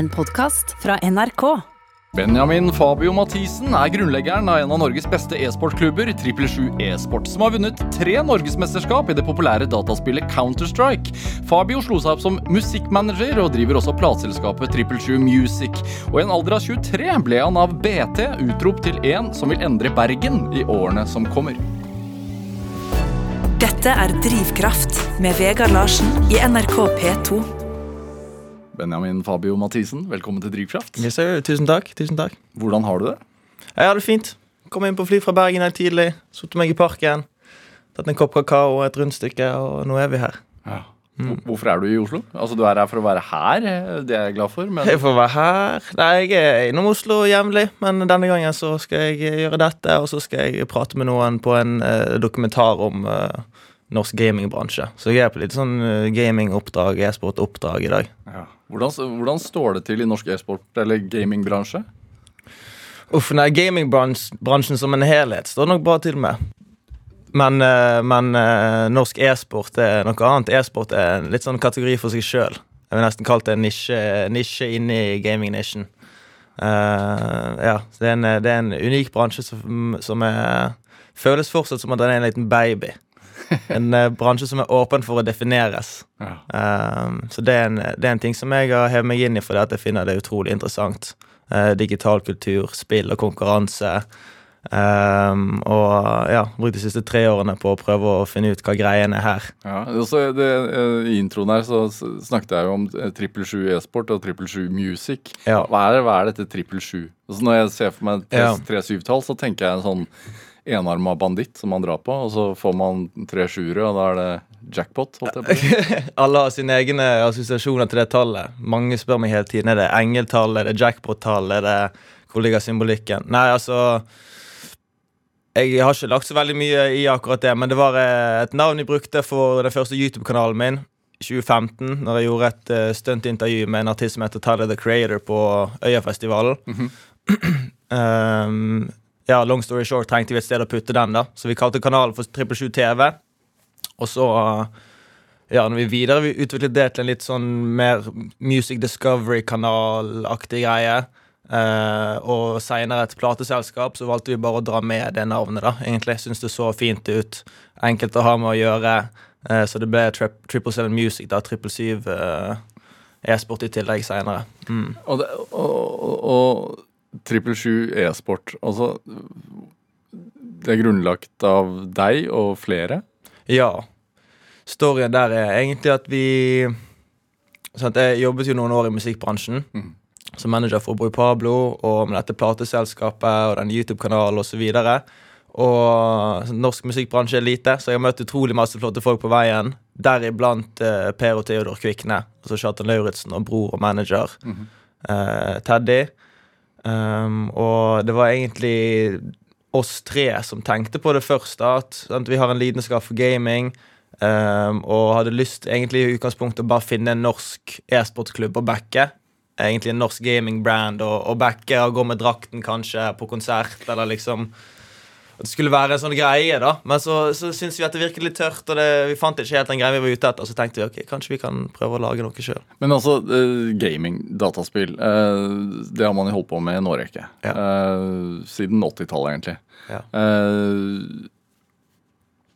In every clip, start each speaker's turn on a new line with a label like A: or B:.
A: En podkast fra NRK.
B: Benjamin Fabio Mathisen er grunnleggeren av en av Norges beste e-sportklubber, 777 e-sport, som har vunnet tre norgesmesterskap i det populære dataspillet Counter-Strike. Fabio slo seg opp som musikkmanager og driver også plateselskapet 777 Music. Og i en alder av 23 ble han av BT utropt til en som vil endre Bergen i årene som kommer.
C: Dette er Drivkraft med Vegard Larsen i NRK P2.
B: Benjamin Fabio Mathisen, velkommen til Drivkraft.
D: Yes. Tusen takk. tusen takk
B: Hvordan har du det?
D: Jeg har det fint. Kom inn på fly fra Bergen helt tidlig. Satt meg i parken. Tatt en kopp kakao og et rundstykke, og nå er vi her.
B: Ja. Hvorfor er du i Oslo? Altså, Du er her for å være her, det er jeg glad for. Men
D: Jeg får være her. Nei, jeg er innom Oslo jevnlig, men denne gangen så skal jeg gjøre dette, og så skal jeg prate med noen på en eh, dokumentar om eh, norsk gamingbransje. Så jeg er på litt sånn eh, gamingoppdrag, e-sport-oppdrag i dag.
B: ja. hvordan, hvordan står det til i norsk e-sport eller gamingbransje?
D: Uff, nei, gamingbransjen som en helhet står nok bra til med. Men, eh, men eh, norsk e-sport er noe annet. E-sport er en litt sånn kategori for seg sjøl. Jeg vil nesten kalt det en nisje, nisje inni gaming-nisjen. Uh, ja, det er, en, det er en unik bransje som, som er, føles fortsatt som at den er en liten baby. En eh, bransje som er åpen for å defineres.
B: Ja.
D: Um, så det er, en, det er en ting som jeg har hevet meg inn i fordi at jeg finner det utrolig interessant. Uh, digital kultur, spill og konkurranse. Um, og ja, brukt de siste tre årene på å prøve å finne ut hva greien er her.
B: Ja, det, eh, I introen her så snakket jeg jo om trippel 777 e-sport og 777 music.
D: Ja.
B: Hva, er, hva er dette 777? Altså når jeg ser for meg tre syvtall, så tenker jeg en sånn enarma banditt som man drar på, og så får man tre sjuere, og da er det jackpot. holdt jeg på.
D: Alle har sine egne assosiasjoner til det tallet. Mange spør meg hele tiden er det engeltall, er det jackpot-tall, er det hvor ligger symbolikken? Nei, altså Jeg har ikke lagt så veldig mye i akkurat det, men det var eh, et navn jeg brukte for den første YouTube-kanalen min. 2015, når jeg gjorde et uh, stuntintervju med en artist som heter Tyler the Creator på Øyafestivalen. um, ja, long story short trengte vi et sted å putte den, da. Så vi kalte kanalen for 777 TV. Og så ja, når vi videre vi utviklet det til en litt sånn mer Music Discovery-kanalaktig greie, eh, og seinere et plateselskap, så valgte vi bare å dra med det navnet. da, egentlig. Syns det så fint ut. Enkelt å ha med å gjøre. Eh, så det ble Triple Seven Music, da. Triple Syv eh, e-sport i tillegg seinere. Mm.
B: Og, og, og, og 777 e-sport, altså Det er grunnlagt av deg og flere?
D: Ja. Storyen der er egentlig at vi sant, Jeg jobbet jo noen år i musikkbransjen.
B: Mm.
D: Som manager for Boy Pablo og med dette plateselskapet og den YouTube-kanalen osv. Og sånn, norsk musikkbransje er lite, så jeg har møtt utrolig masse flotte folk på veien. Deriblant eh, Per og Theodor Kvikne, altså Kjartan Lauritzen og bror og manager eh, Teddy. Um, og det var egentlig oss tre som tenkte på det først. at, At, vi har en lidenskap for gaming. Um, og hadde lyst egentlig i utgangspunktet å bare finne en norsk e-sportklubb å backe. Egentlig en norsk gamingbrand å backe og gå med drakten kanskje på konsert. Eller liksom At det skulle være en sånn greie, da. Men så, så syntes vi at det virket litt tørt, og det, vi fant ikke helt den greia vi var ute etter. Så tenkte vi ok, kanskje vi kan prøve å lage noe sjøl.
B: Men altså, eh, gaming, dataspill, eh, det har man jo holdt på med i en årrekke.
D: Ja.
B: Eh, siden 80-tallet, egentlig.
D: Ja.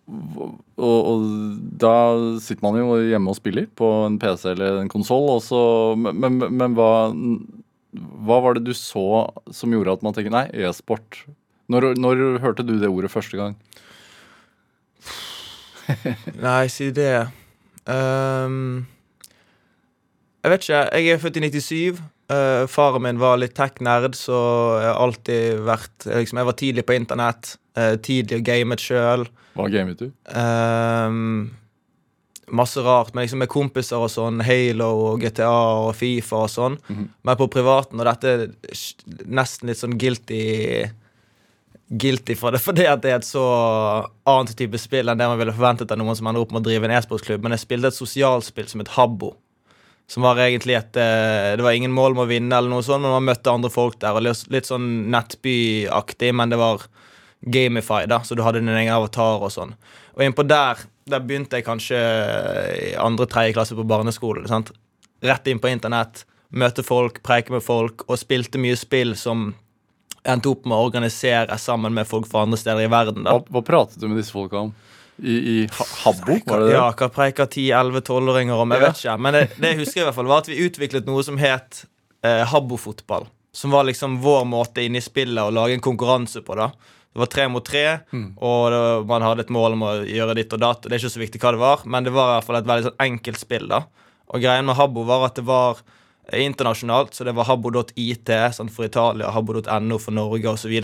B: Og, og da sitter man jo hjemme og spiller på en PC eller en konsoll, men, men, men hva, hva var det du så som gjorde at man tenker nei, e-sport? Når, når hørte du det ordet første gang?
D: Nei, si det. um, jeg vet ikke. Jeg er født i 97. Uh, faren min var litt tech-nerd, så jeg har alltid vært liksom, Jeg var tidlig på internett. Uh, tidlig og gamet sjøl.
B: Hva gamet du?
D: Um, masse rart, men liksom med kompiser og sånn. Halo og GTA og Fifa og sånn.
B: Mhm.
D: Men på privaten, og dette er nesten litt sånn guilty Guilty for det, fordi at det er et så annet type spill enn det man ville forventet av noen som ender opp med å drive en e-sportsklubb. Men jeg spilte et sosialspill som het Habbo. Som var egentlig et eh, Det var ingen mål med å vinne, eller noe sånt, men man møtte andre folk der. og Litt, sånn nettbyaktig, men det var gamify, da, så du hadde din egen avatar og sånn. Og innpå der der begynte jeg kanskje i andre-tredje klasse på barneskolen. sant? Rett inn på internett. møte folk, preike med folk, og spilte mye spill som endte opp med å organisere sammen med folk fra andre steder i verden. da.
B: Hva, hva pratet du med disse folka om? I, i Ha- Habbo, var det det?
D: Ja, hva preiker 10-11-12-åringer om? Jeg
B: Ja.
D: vet ikke. Men det, det jeg husker i hvert fall var at vi utviklet noe som het eh, Habbo-fotball. Som var liksom vår måte inne i spillet å lage en konkurranse på. da Det var tre mot tre, og det, man hadde et mål om å gjøre ditt og datt. Det er ikke så viktig hva det var, men det var i hvert fall et veldig sånn enkelt spill. da Og greien med Habbo var at det var internasjonalt, så det var habbo.it sånn for Italia, habbo.no for Norge osv.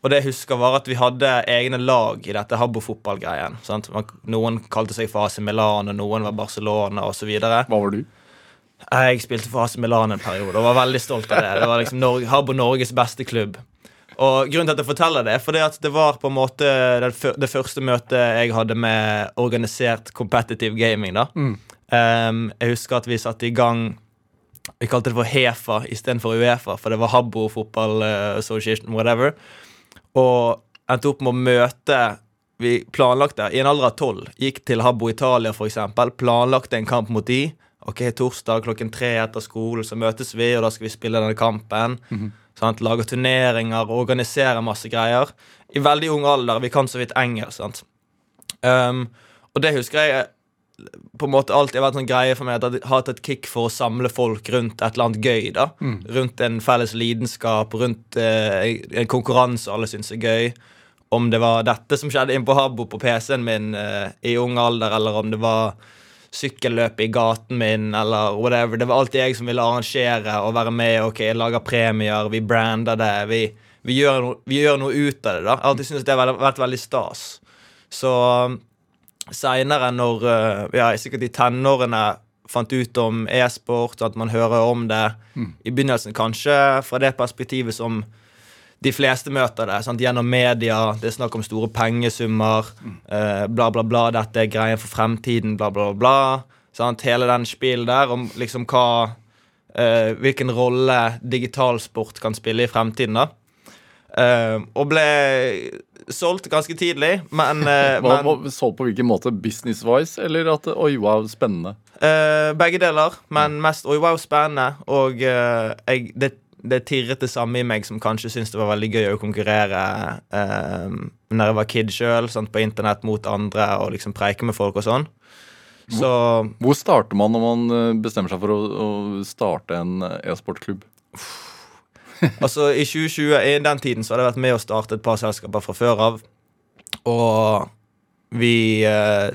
D: Og det jeg husker var at vi hadde egne lag i dette Habbo-fotballgreien. Noen kalte seg for AC Milan, og noen var Barcelona osv.
B: Hva var du?
D: Jeg spilte for AC Milan en periode og var veldig stolt av det. Det var liksom Norge, Habbo Norges beste klubb. Og grunnen til at jeg forteller det, fordi at det var på en måte det, første møtet jeg hadde med organisert competitive gaming. da. Um, jeg husker at vi satte i gang Vi kalte det for HEFA istedenfor Uefa, for det var Habbo Fotball eh, Association, whatever. Og endte opp med å møte Vi planlagte i en alder av tolv. Gikk til Habbo Italia, eksempel. Planlagte en kamp mot de. Ok, Torsdag klokken tre etter skolen så møtes vi, og da skal vi spille denne kampen. sant? Lage turneringer, organisere masse greier. I veldig ung alder. Vi kan så vidt engelsk. sant? Um, og det husker jeg på en måte alltid vært en sånn greie for meg at jeg har hatt et kick for å samle folk rundt et eller annet gøy. da Rundt en felles lidenskap, rundt eh, en konkurranse alle syns er gøy. Om det var dette som skjedde inn på Habbo på PC-en min eh, i ung alder, eller om det var sykkelløp i gaten min, eller whatever. Det var alltid jeg som ville arrangere og være med. ok, Lage premier, vi brander det. Vi, vi, gjør no, vi gjør noe ut av det. da Jeg har alltid syntes det har vært veldig stas. Så seinere, når eh, ja, sikkert i tenårene fant ut om e-sport, at man hører om det i begynnelsen, kanskje fra det perspektivet som de fleste møter det. Sant? Gjennom media, det er snakk om store pengesummer, eh, bla, bla, bla, dette er greien for fremtiden, bla, bla, bla. Sant? Hele den spillet der om liksom hva eh, Hvilken rolle digitalsport kan spille i fremtiden, da. Eh, og ble solgt ganske tidlig, men, eh,
B: Hva,
D: men
B: solgt på hvilken måte? Business-wise, eller at Oi, wow, spennende.
D: Uh, begge deler, men mest Oi, wow, spennende. Og uh, jeg, det, det tirret det samme i meg som kanskje syntes det var veldig gøy å konkurrere uh, når jeg var kid sjøl, på internett mot andre og liksom preike med folk og sånn. Så
B: Hvor starter man når man bestemmer seg for å, å starte en e-sportklubb?
D: altså, i 2020, i den tiden, så hadde jeg vært med å starte et par selskaper fra før av. Og vi eh,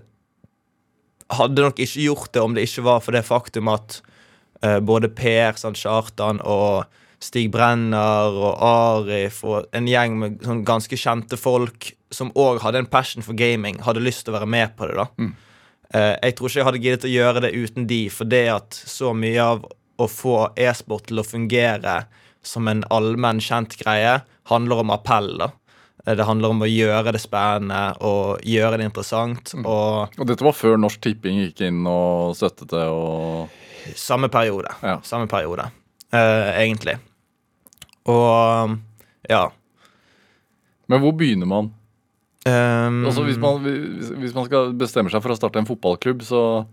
D: hadde nok ikke gjort det om det ikke var for det faktum at eh, både Per Sant Kjartan og Stig Brenner og Arif og en gjeng med sånn ganske kjente folk som òg hadde en passion for gaming, hadde lyst til å være med på det. da Eh, Jeg tror ikke jeg hadde giddet å gjøre det uten de, for det at så mye av å få e-sport til å fungere som en allmenn kjent greie, handler om appell. da Eh, Det handler om å gjøre det spennende og gjøre det interessant. Og
B: Og dette var før Norsk Tipping gikk inn og støttet det og
D: samme periode.
B: Ja.
D: Samme periode, eh, egentlig. Og ja.
B: Men hvor begynner man?
D: Um,
B: hvis man, hvis, hvis man skal bestemme seg for å starte en fotballklubb, så,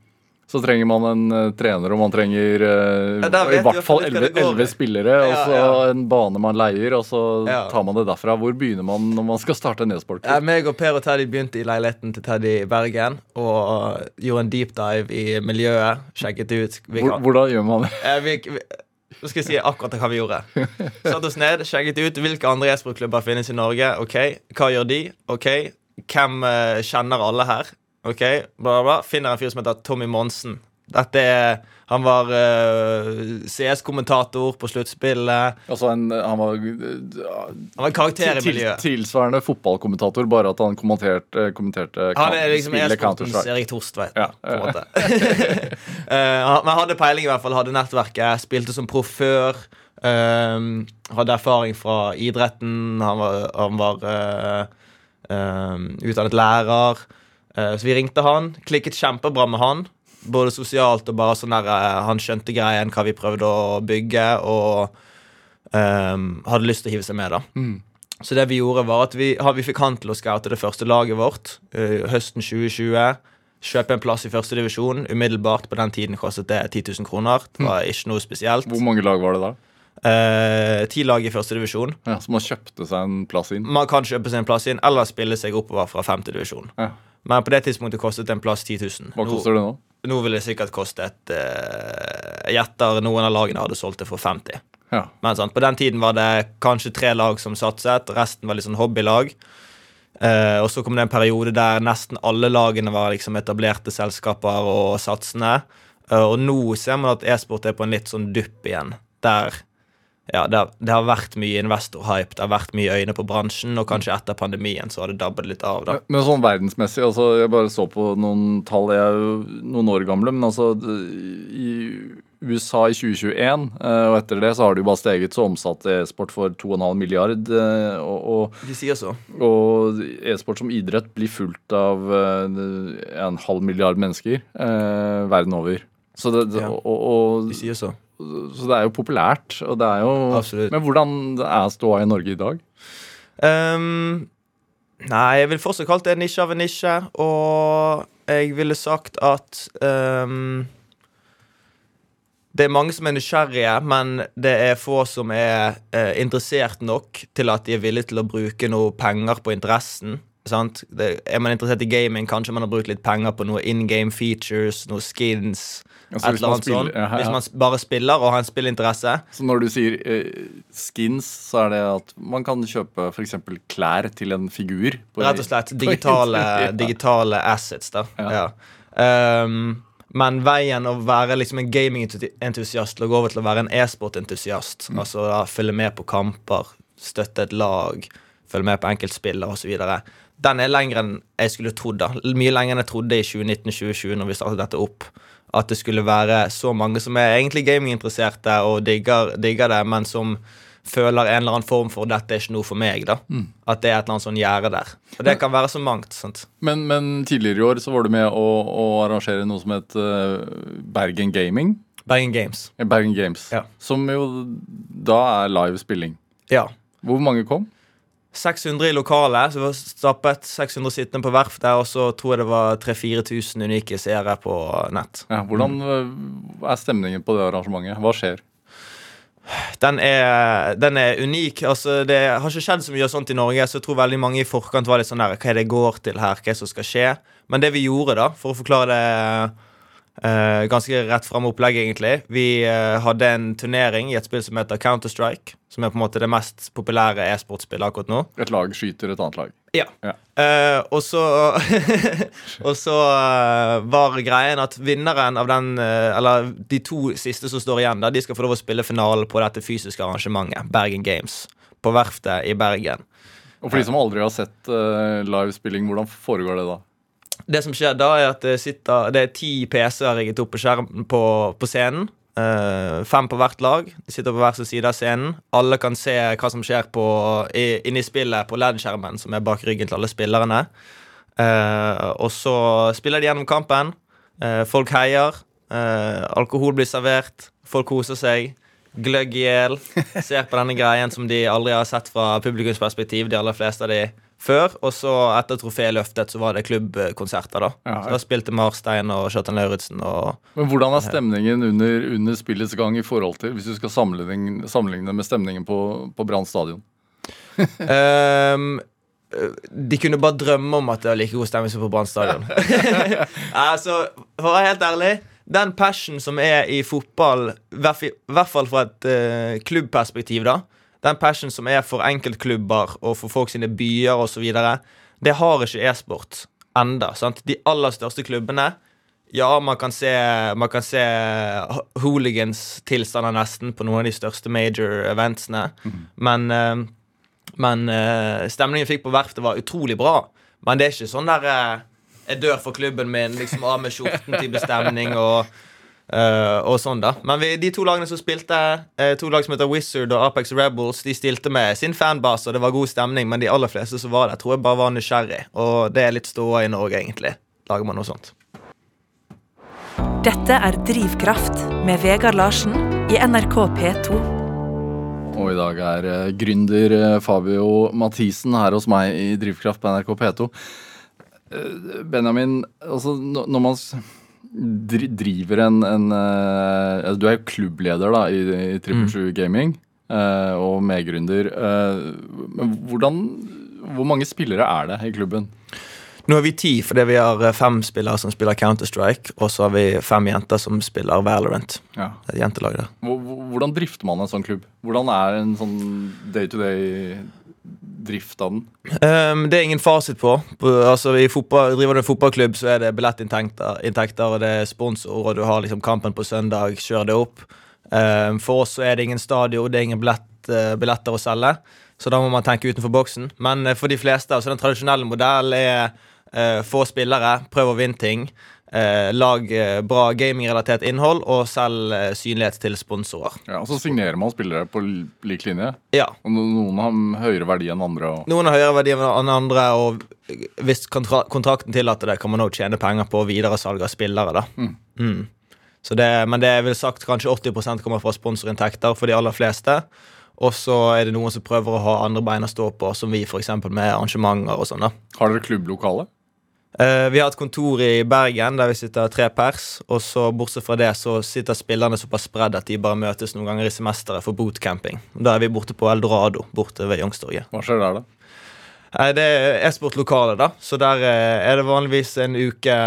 B: så trenger man en eh, trener, og man trenger eh,
D: Ja,
B: i hvert fall elleve spillere, og så
D: ja.
B: en bane man leier, og så
D: Ja.
B: tar man det derfra. Hvor begynner man når man skal starte en
D: e-sport?
B: Ja,
D: meg og Per og Teddy begynte i leiligheten til Teddy i Bergen og gjorde en deep dive i miljøet. Sjekket ut
B: Hvor, hvordan gjør man det?
D: Eh, vi, vi, Nå skal jeg si akkurat hva vi gjorde. Satt oss ned, sjekket ut hvilke andre e-sportklubber finnes i Norge. Ok, Hva gjør de? Ok, Hvem eh, kjenner alle her? Ok, bla, bla. Finner en fyr som heter Tommy Monsen. Dette er Han var uh, CS-kommentator på sluttspillet.
B: Altså en, han var
D: Han var karakter i
B: til,
D: miljøet.
B: tilsvarende fotballkommentator, bare at han kommenterte, kommenterte
D: Han er liksom e-sportens. Erik Torstvedt.
B: Ja,
D: på en måte. uh, men hadde peiling, i hvert fall. Hadde nettverket. Spilte som proff før. eh, hadde erfaring fra idretten. Han var, han var uh, eh, utdannet lærer. Eh, så vi ringte han. Klikket kjempebra med han. Både sosialt og bare sånn der eh, Han skjønte greien, hva vi prøvde å bygge, og um, hadde lyst til å hive seg med, da. Så det vi gjorde var at vi, vi fikk han til å scoute det første laget vårt uh, høsten 2020. Kjøpe en plass i førstedivisjon umiddelbart. På den tiden kostet det 10 000 kroner. Det var ikke noe spesielt.
B: Hvor mange lag var det da?
D: Eh, Ti lag i første divisjon.
B: Ja, så man kjøpte seg en plass inn?
D: Man kan kjøpe seg en plass inn, eller spille seg oppover fra femte divisjon.
B: Ja.
D: Men på det tidspunktet kostet en plass 10 000.
B: Hva koster det nå?
D: Nå ville det sikkert kostet uh, gjetter noen av lagene hadde solgt det for 50.
B: Ja.
D: Men sant, på den tiden var det kanskje tre lag som satset, resten var litt sånn hobbylag. Eh, og så kom det en periode der nesten alle lagene var liksom etablerte selskaper og satsene. Eh, og nå ser man at e-sport er på en litt sånn dupp igjen. Der ja, det har, det har vært mye investor-hype, det har vært mye øyne på bransjen, og kanskje etter pandemien så har det dabbet litt av. da.
B: Men sånn verdensmessig, altså jeg bare så på noen tall, jeg er jo noen år gamle, men altså i USA i 2021, eh, og etter det så har det jo bare steget, så omsatte e-sport for 2,5 milliard, eh, og, og
D: De sier så.
B: Og e-sport som idrett blir fulgt av eh, en halv milliard mennesker eh, verden over. Så det, det,
D: Ja.
B: og, og,
D: De sier så.
B: Så det er jo populært. Og det er jo,
D: Absolutt.
B: Men hvordan er ståa i Norge i dag?
D: Um, nei, jeg vil fortsatt kalt det nisje av en nisje, og jeg ville sagt at um, Det er mange som er nysgjerrige, men det er få som er eh, interessert nok til at de er villige til å bruke noe penger på interessen. Sant? Det, er man interessert i gaming, kanskje man har brukt litt penger på noe in game features, noe skins.
B: Altså, hvis
D: eller
B: man
D: annet
B: spiller-
D: sånt.
B: ja, ja.
D: Hvis man bare spiller og har en spillinteresse,
B: Så når du sier eh, skins, så er det at man kan kjøpe f.eks. klær til en figur? på-
D: Rett og slett digitale,
B: Ja.
D: digitale assets, da. Um, men veien å være liksom en gamingentusiast til å gå over til å være en e-sportentusiast,
B: Mm.
D: altså da følge med på kamper, støtte et lag, følge med på enkeltspiller osv., den er lengre enn jeg skulle trodd. da. Mye lenger enn jeg trodde i 2019-2020 når vi startet dette opp. At det skulle være så mange som er egentlig gaminginteresserte og digger, digger det, men som føler en eller annen form for 'dette er ikke noe for meg'. da. At det er et eller annet sånn gjerde der. Og det kan være så mangt. sant?
B: Men, men tidligere i år så var du med å, å arrangere noe som het uh, Bergen Gaming.
D: Bergen Games.
B: eh, Bergen Games.
D: Ja.
B: Som jo da er live spilling.
D: Ja.
B: Hvor mange kom?
D: 600 i lokalet, så vi var stappet 600 sittende på verftet, og så tror jeg det var 3000-4000 unike seere på nett.
B: Ja, hvordan eh, er stemningen på det arrangementet? Hva skjer?
D: Den er, den er unik. altså Det har ikke skjedd så mye sånt i Norge, så jeg tror veldig mange i forkant var litt sånn der Hva er det jeg går til her? Hva er det som skal skje? Men det vi gjorde, da, for å forklare det eh, ganske rett fram opplegg, egentlig Vi uh, hadde en turnering i et spill som heter Counter-Strike, som er på en måte det mest populære e-sportspillet akkurat nå.
B: Et lag skyter et annet lag.
D: Ja.
B: Ja.
D: Uh, og så Og så var greien at vinneren av den Eller de to siste som står igjen, da de skal få lov å spille finalen på dette fysiske arrangementet, Bergen Games, på verftet i Bergen.
B: Og for de som aldri har sett uh, livespilling, hvordan foregår det da?
D: Det som skjer da, er at det sitter Det er ti PC-er rigget opp på, skjermen, på, på scenen. Uh, fem på hvert lag. De sitter på hver sin side av scenen. Alle kan se hva som skjer på, i, inni spillet på LED-skjermen, som er bak ryggen til alle spillerne. Uh, og så spiller de gjennom kampen. Uh, folk heier. Alkohol blir servert. Folk koser seg. Gløgg i hjel. Ser på denne greien som de aldri har sett fra publikumsperspektiv, de aller fleste av de før. Og så, etter troféløftet løftet, så var det klubbkonserter, da.
B: Ja, ja.
D: Så da spilte Marstein og Kjartan Lauritzen og
B: Men hvordan er stemningen under, under spillets gang i forhold til Hvis du skal sammenligne, sammenligne med stemningen på, på Brann stadion?
D: um, De kunne bare drømme om at det var like god stemning som på Brann stadion. altså, for å være helt ærlig Den passion som er i fotball, i hvert fall fra et uh, klubbperspektiv, da Den passion som er for enkeltklubber og for folk sine byer osv., det har ikke e-sport enda, sant? De aller største klubbene ja, man kan se, man kan se hooligans-tilstander nesten på noen av de største major eventsene. Men, eh, men eh, stemningen fikk på verftet, var utrolig bra. Men det er ikke sånn der eh, Jeg dør for klubben min, liksom av med skjorten til bestemning og, eh, og sånn, da. Men vi, de to lagene som spilte, uh, to lag som heter Wizard og Apex Rebels, de stilte med sin fanbase, og det var god stemning, men de aller fleste som var der, tror jeg bare var nysgjerrig. Og det er litt ståa i Norge, egentlig. Lager man noe sånt.
C: Dette er Drivkraft med Vegard Larsen i NRK P2.
B: Og i dag er eh, gründer Fabio Mathisen her hos meg i Drivkraft på NRK P2. Benjamin, altså når man driver en, en eh, altså, Du er jo klubbleder da, i, i Triple Sju Gaming uh, og medgründer. Uh, men hvordan Hvor mange spillere er det i klubben?
D: Nå er vi ti fordi vi har fem spillere som spiller Counter-Strike, og så har vi fem jenter som spiller Valorant.
B: Ja.
D: Et jentelag der.
B: Hvor- hvor- Hvordan drifter man en sånn klubb? Hvordan er en sånn day to day drift av den?
D: Um, det er ingen fasit på. på altså i fotball, Driver du en fotballklubb, så er det billettinntekter, og det er sponsor, og du har liksom kampen på søndag, kjør det opp. Um, for oss så er det ingen stadion, det er ingen billett, uh, billetter å selge, så da må man tenke utenfor boksen. Men uh, for de fleste, altså den tradisjonelle modellen er uh, få spillere, prøv å vinne ting. Eh, lag eh, bra gamingrelatert innhold, og selg eh, synlighet til sponsorer.
B: Ja, og så signerer man spillere på lik linje.
D: Ja,
B: Og noen har høyere verdi enn andre. Og...
D: Noen har høyere verdi enn andre, og hvis kontra kontrakten tillater det, kan man også tjene penger på videresalg av spillere. da. Mm. Så det, men det er vel sagt kanskje 80% kommer fra sponsorinntekter for de aller fleste. Og så er det noen som prøver å ha andre bein å stå på, som vi f.eks. med arrangementer og sånn.
B: Har dere klubblokale?
D: Eh, vi har et kontor i Bergen der vi sitter tre pers. Og så bortsett fra det så sitter spillerne såpass spredd at de bare møtes noen ganger i semesteret for bootcamping. Da er vi borte på Eldorado borte ved Youngstorget.
B: Hva skjer der, da?
D: Nei, Det er e-sportlokalet, da. Så der eh, er det vanligvis en uke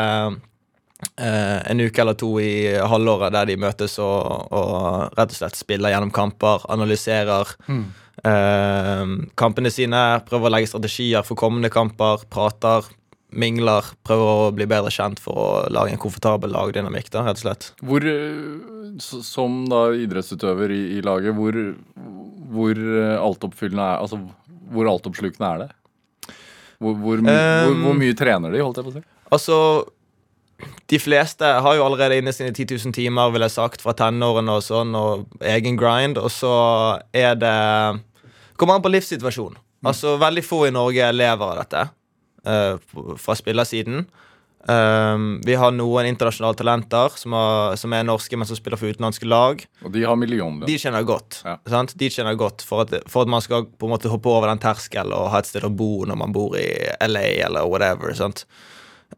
D: eh, En uke eller to i halvåret der de møtes og, og rett og slett spiller gjennom kamper, analyserer eh, kampene sine, prøver å legge strategier for kommende kamper, prater, mingler. Prøver å bli bedre kjent for å lage en komfortabel lagdynamikk, da, rett og slett.
B: Hvor, eh, som da idrettsutøver i, i laget, hvor, hvor eh, altoppfyllende er Altså, hvor altoppslukende er det? Hvor, hvor, um, hvor,
D: Um,
B: hvor mye trener de, holdt jeg på å si?
D: Altså, de fleste har jo allerede inne sine 10 000 timer, vil jeg sagt, fra tenårene og sånn, og egen grind, og så er det Kommer an på livssituasjonen. Altså, veldig få i Norge lever av dette fra spillersiden. Um, vi har noen internasjonale talenter som, har, som er norske, men som spiller for utenlandske lag.
B: Og de har millionlønn.
D: De tjener godt.
B: Ja.
D: Sant? De tjener godt for at, for at man skal på en måte hoppe over den terskelen og ha et sted å bo når man bor i LA eller whatever. Sant?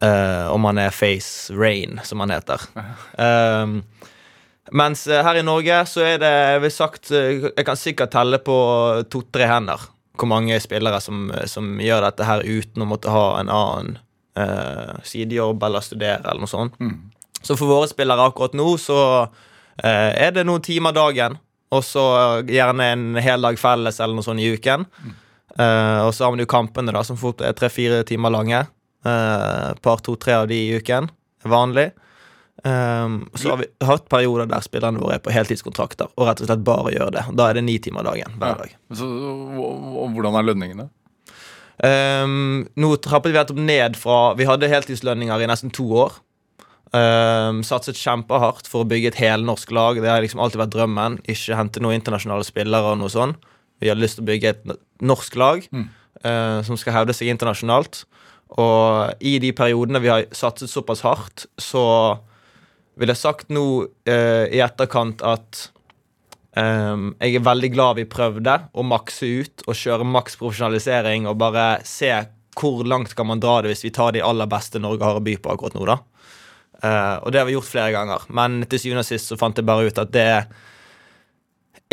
D: Uh, om man er Face Rain, som man heter. Um, mens eh, her i Norge så er det jeg vil sagt, eh, Jeg kan sikkert telle på to-tre hender hvor mange spillere som, som gjør dette her uten å måtte ha en annen eh, sidejobb eller studere eller noe sånt. Så for våre spillere akkurat nå så eh, er det noen timer dagen, og så gjerne en hel dag felles eller noe sånt i uken. Eh, og så har vi jo kampene, da, som fort er tre-fire timer lange. Eh, par, to, tre av de i uken vanlig. Um, så har vi hatt perioder der spillerne våre er på heltidskontrakter og rett og slett bare gjør det. Da er det ni timer dagen hver dag.
B: Så, og, hvordan er lønningene?
D: Um, nå trappet vi nettopp ned fra Vi hadde heltidslønninger i nesten to år. Um, satset kjempehardt for å bygge et helnorsk lag. Det har liksom alltid vært drømmen. Ikke hente noen internasjonale spillere. og noe sånt Vi hadde lyst til å bygge et norsk lag eh, som skal hevde seg internasjonalt. Og i de periodene vi har satset såpass hardt, så vil jeg sagt nå eh, i etterkant at Um, jeg er veldig glad vi prøvde å makse ut og kjøre maks profesjonalisering og bare se hvor langt kan man dra det hvis vi tar de aller beste Norge har å by på akkurat nå. da. Uh, og det har vi gjort flere ganger, men til syvende og sist så fant jeg bare ut at det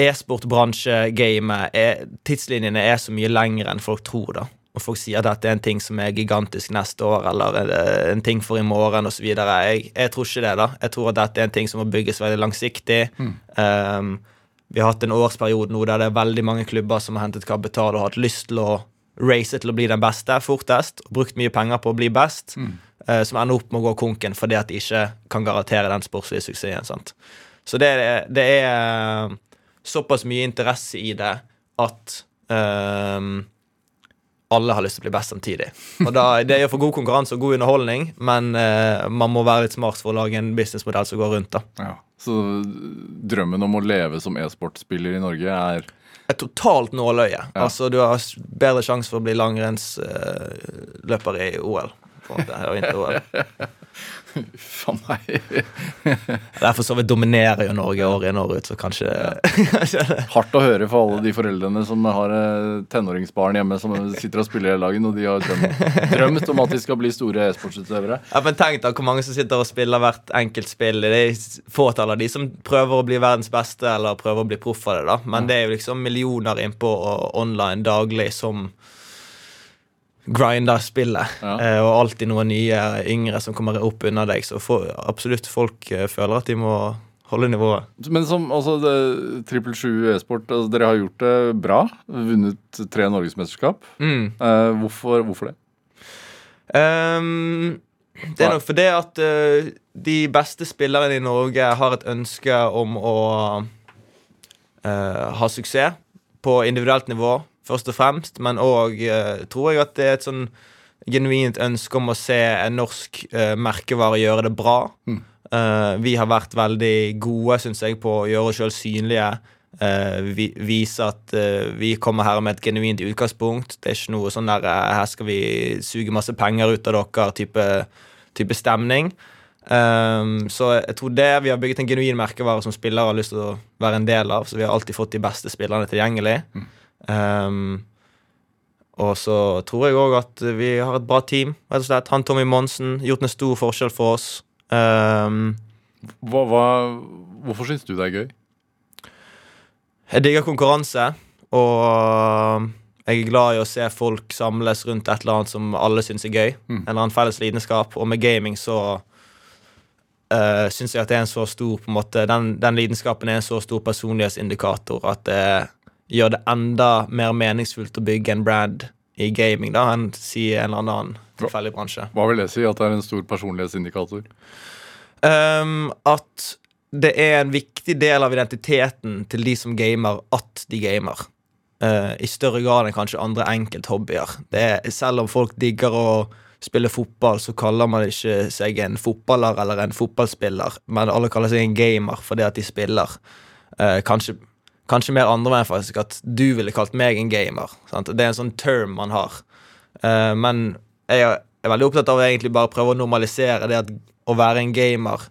D: e-sportbransje-gamet, Tidslinjene er så mye lengre enn folk tror, da. Og folk sier at dette er en ting som er gigantisk neste år, eller er en ting for i morgen, osv. Jeg, jeg tror ikke det, da. Jeg tror at dette er en ting som må bygges veldig langsiktig. Ehm, vi har hatt en årsperiode nå der det er veldig mange klubber som har hentet kapital og hatt lyst til å race til å bli den beste fortest, og brukt mye penger på å bli best, eh, som ender opp med å gå konken fordi at de ikke kan garantere den sportslige suksessen. sant? Så det, det er eh, såpass mye interesse i det at ehm, alle har lyst til å bli best samtidig. Og da, Det gjør for god konkurranse og god underholdning, men eh, man må være litt smart for å lage en businessmodell som går rundt. da.
B: Ja. Så drømmen om å leve som e-sportspiller i Norge er
D: et totalt nåløye. Altså, du har bedre sjanse for å bli langrennsløper i OL. på en måte. og var vinter-OL.
B: Faen meg.
D: Derfor så vi dominerer jo Norge år inn og år ut, så kanskje
B: Hardt å høre for alle de foreldrene som har eh, tenåringsbarn hjemme som sitter og spiller hele dagen, og de har drømt, drømt om at de skal bli store e-sportsutøvere.
D: Ja, men Tenk da hvor mange som sitter og spiller hvert enkelt spill. Det er fåtall av de som prøver å bli verdens beste eller prøver å bli proff av det. da Men det er jo liksom millioner innpå online daglig som grinder spillet.
B: Ja.
D: Eh, og alltid noen nye yngre som kommer opp under deg. Så for, absolutt folk eh, føler at de må holde nivået.
B: Men som altså, Trippel 7 e-sport, altså, dere har gjort det bra. Vunnet tre norgesmesterskap.
D: Mm.
B: Eh, hvorfor, hvorfor det?
D: Um, det er nok fordi at uh, de beste spillerne i Norge har et ønske om å uh, ha suksess på individuelt nivå, først og fremst, men òg tror jeg at det er et sånn genuint ønske om å se en norsk eh, merkevare gjøre det bra. Eh, vi har vært veldig gode, syns jeg, på å gjøre oss sjøl synlige. eh, vi, vise at eh, vi kommer her med et genuint utgangspunkt. Det er ikke noe sånn der eh, Her skal vi suge masse penger ut av dere type, type stemning. Um, så jeg tror det vi har bygget en genuin merkevare som spillere har lyst til å være en del av. Så vi har alltid fått de beste spillerne tilgjengelig. Um, og så tror jeg òg at vi har et bra team. rett og slett. Han Tommy Monsen gjort en stor forskjell for oss. Um,
B: Hva, hva, hvorfor syns du det er gøy?
D: jeg digger konkurranse, og jeg er glad i å se folk samles rundt et eller annet som alle syns er gøy. En eller annen felles lidenskap. Og med gaming så uh, syns jeg at det er en så stor på en måte, den, den lidenskapen er en så stor personlighetsindikator at det gjør det enda mer meningsfullt å bygge en brand i gaming da enn si en eller annen tilfeldig bransje.
B: Hva vil det si? At det er en stor personlighetsindikator?
D: Um, at det er en viktig del av identiteten til de som gamer, at de gamer. Uh, I større grad enn kanskje andre enkelthobbyer. Det er, selv om folk digger å spille fotball, så kaller man ikke seg en fotballer eller en fotballspiller, men alle kaller seg en gamer fordi at de spiller. Uh, kanskje, kanskje mer andre veien, faktisk, at du ville kalt meg en gamer. Sant? Det er en sånn term man har. Uh, men jeg er veldig opptatt av å egentlig bare prøve å normalisere det at å være en gamer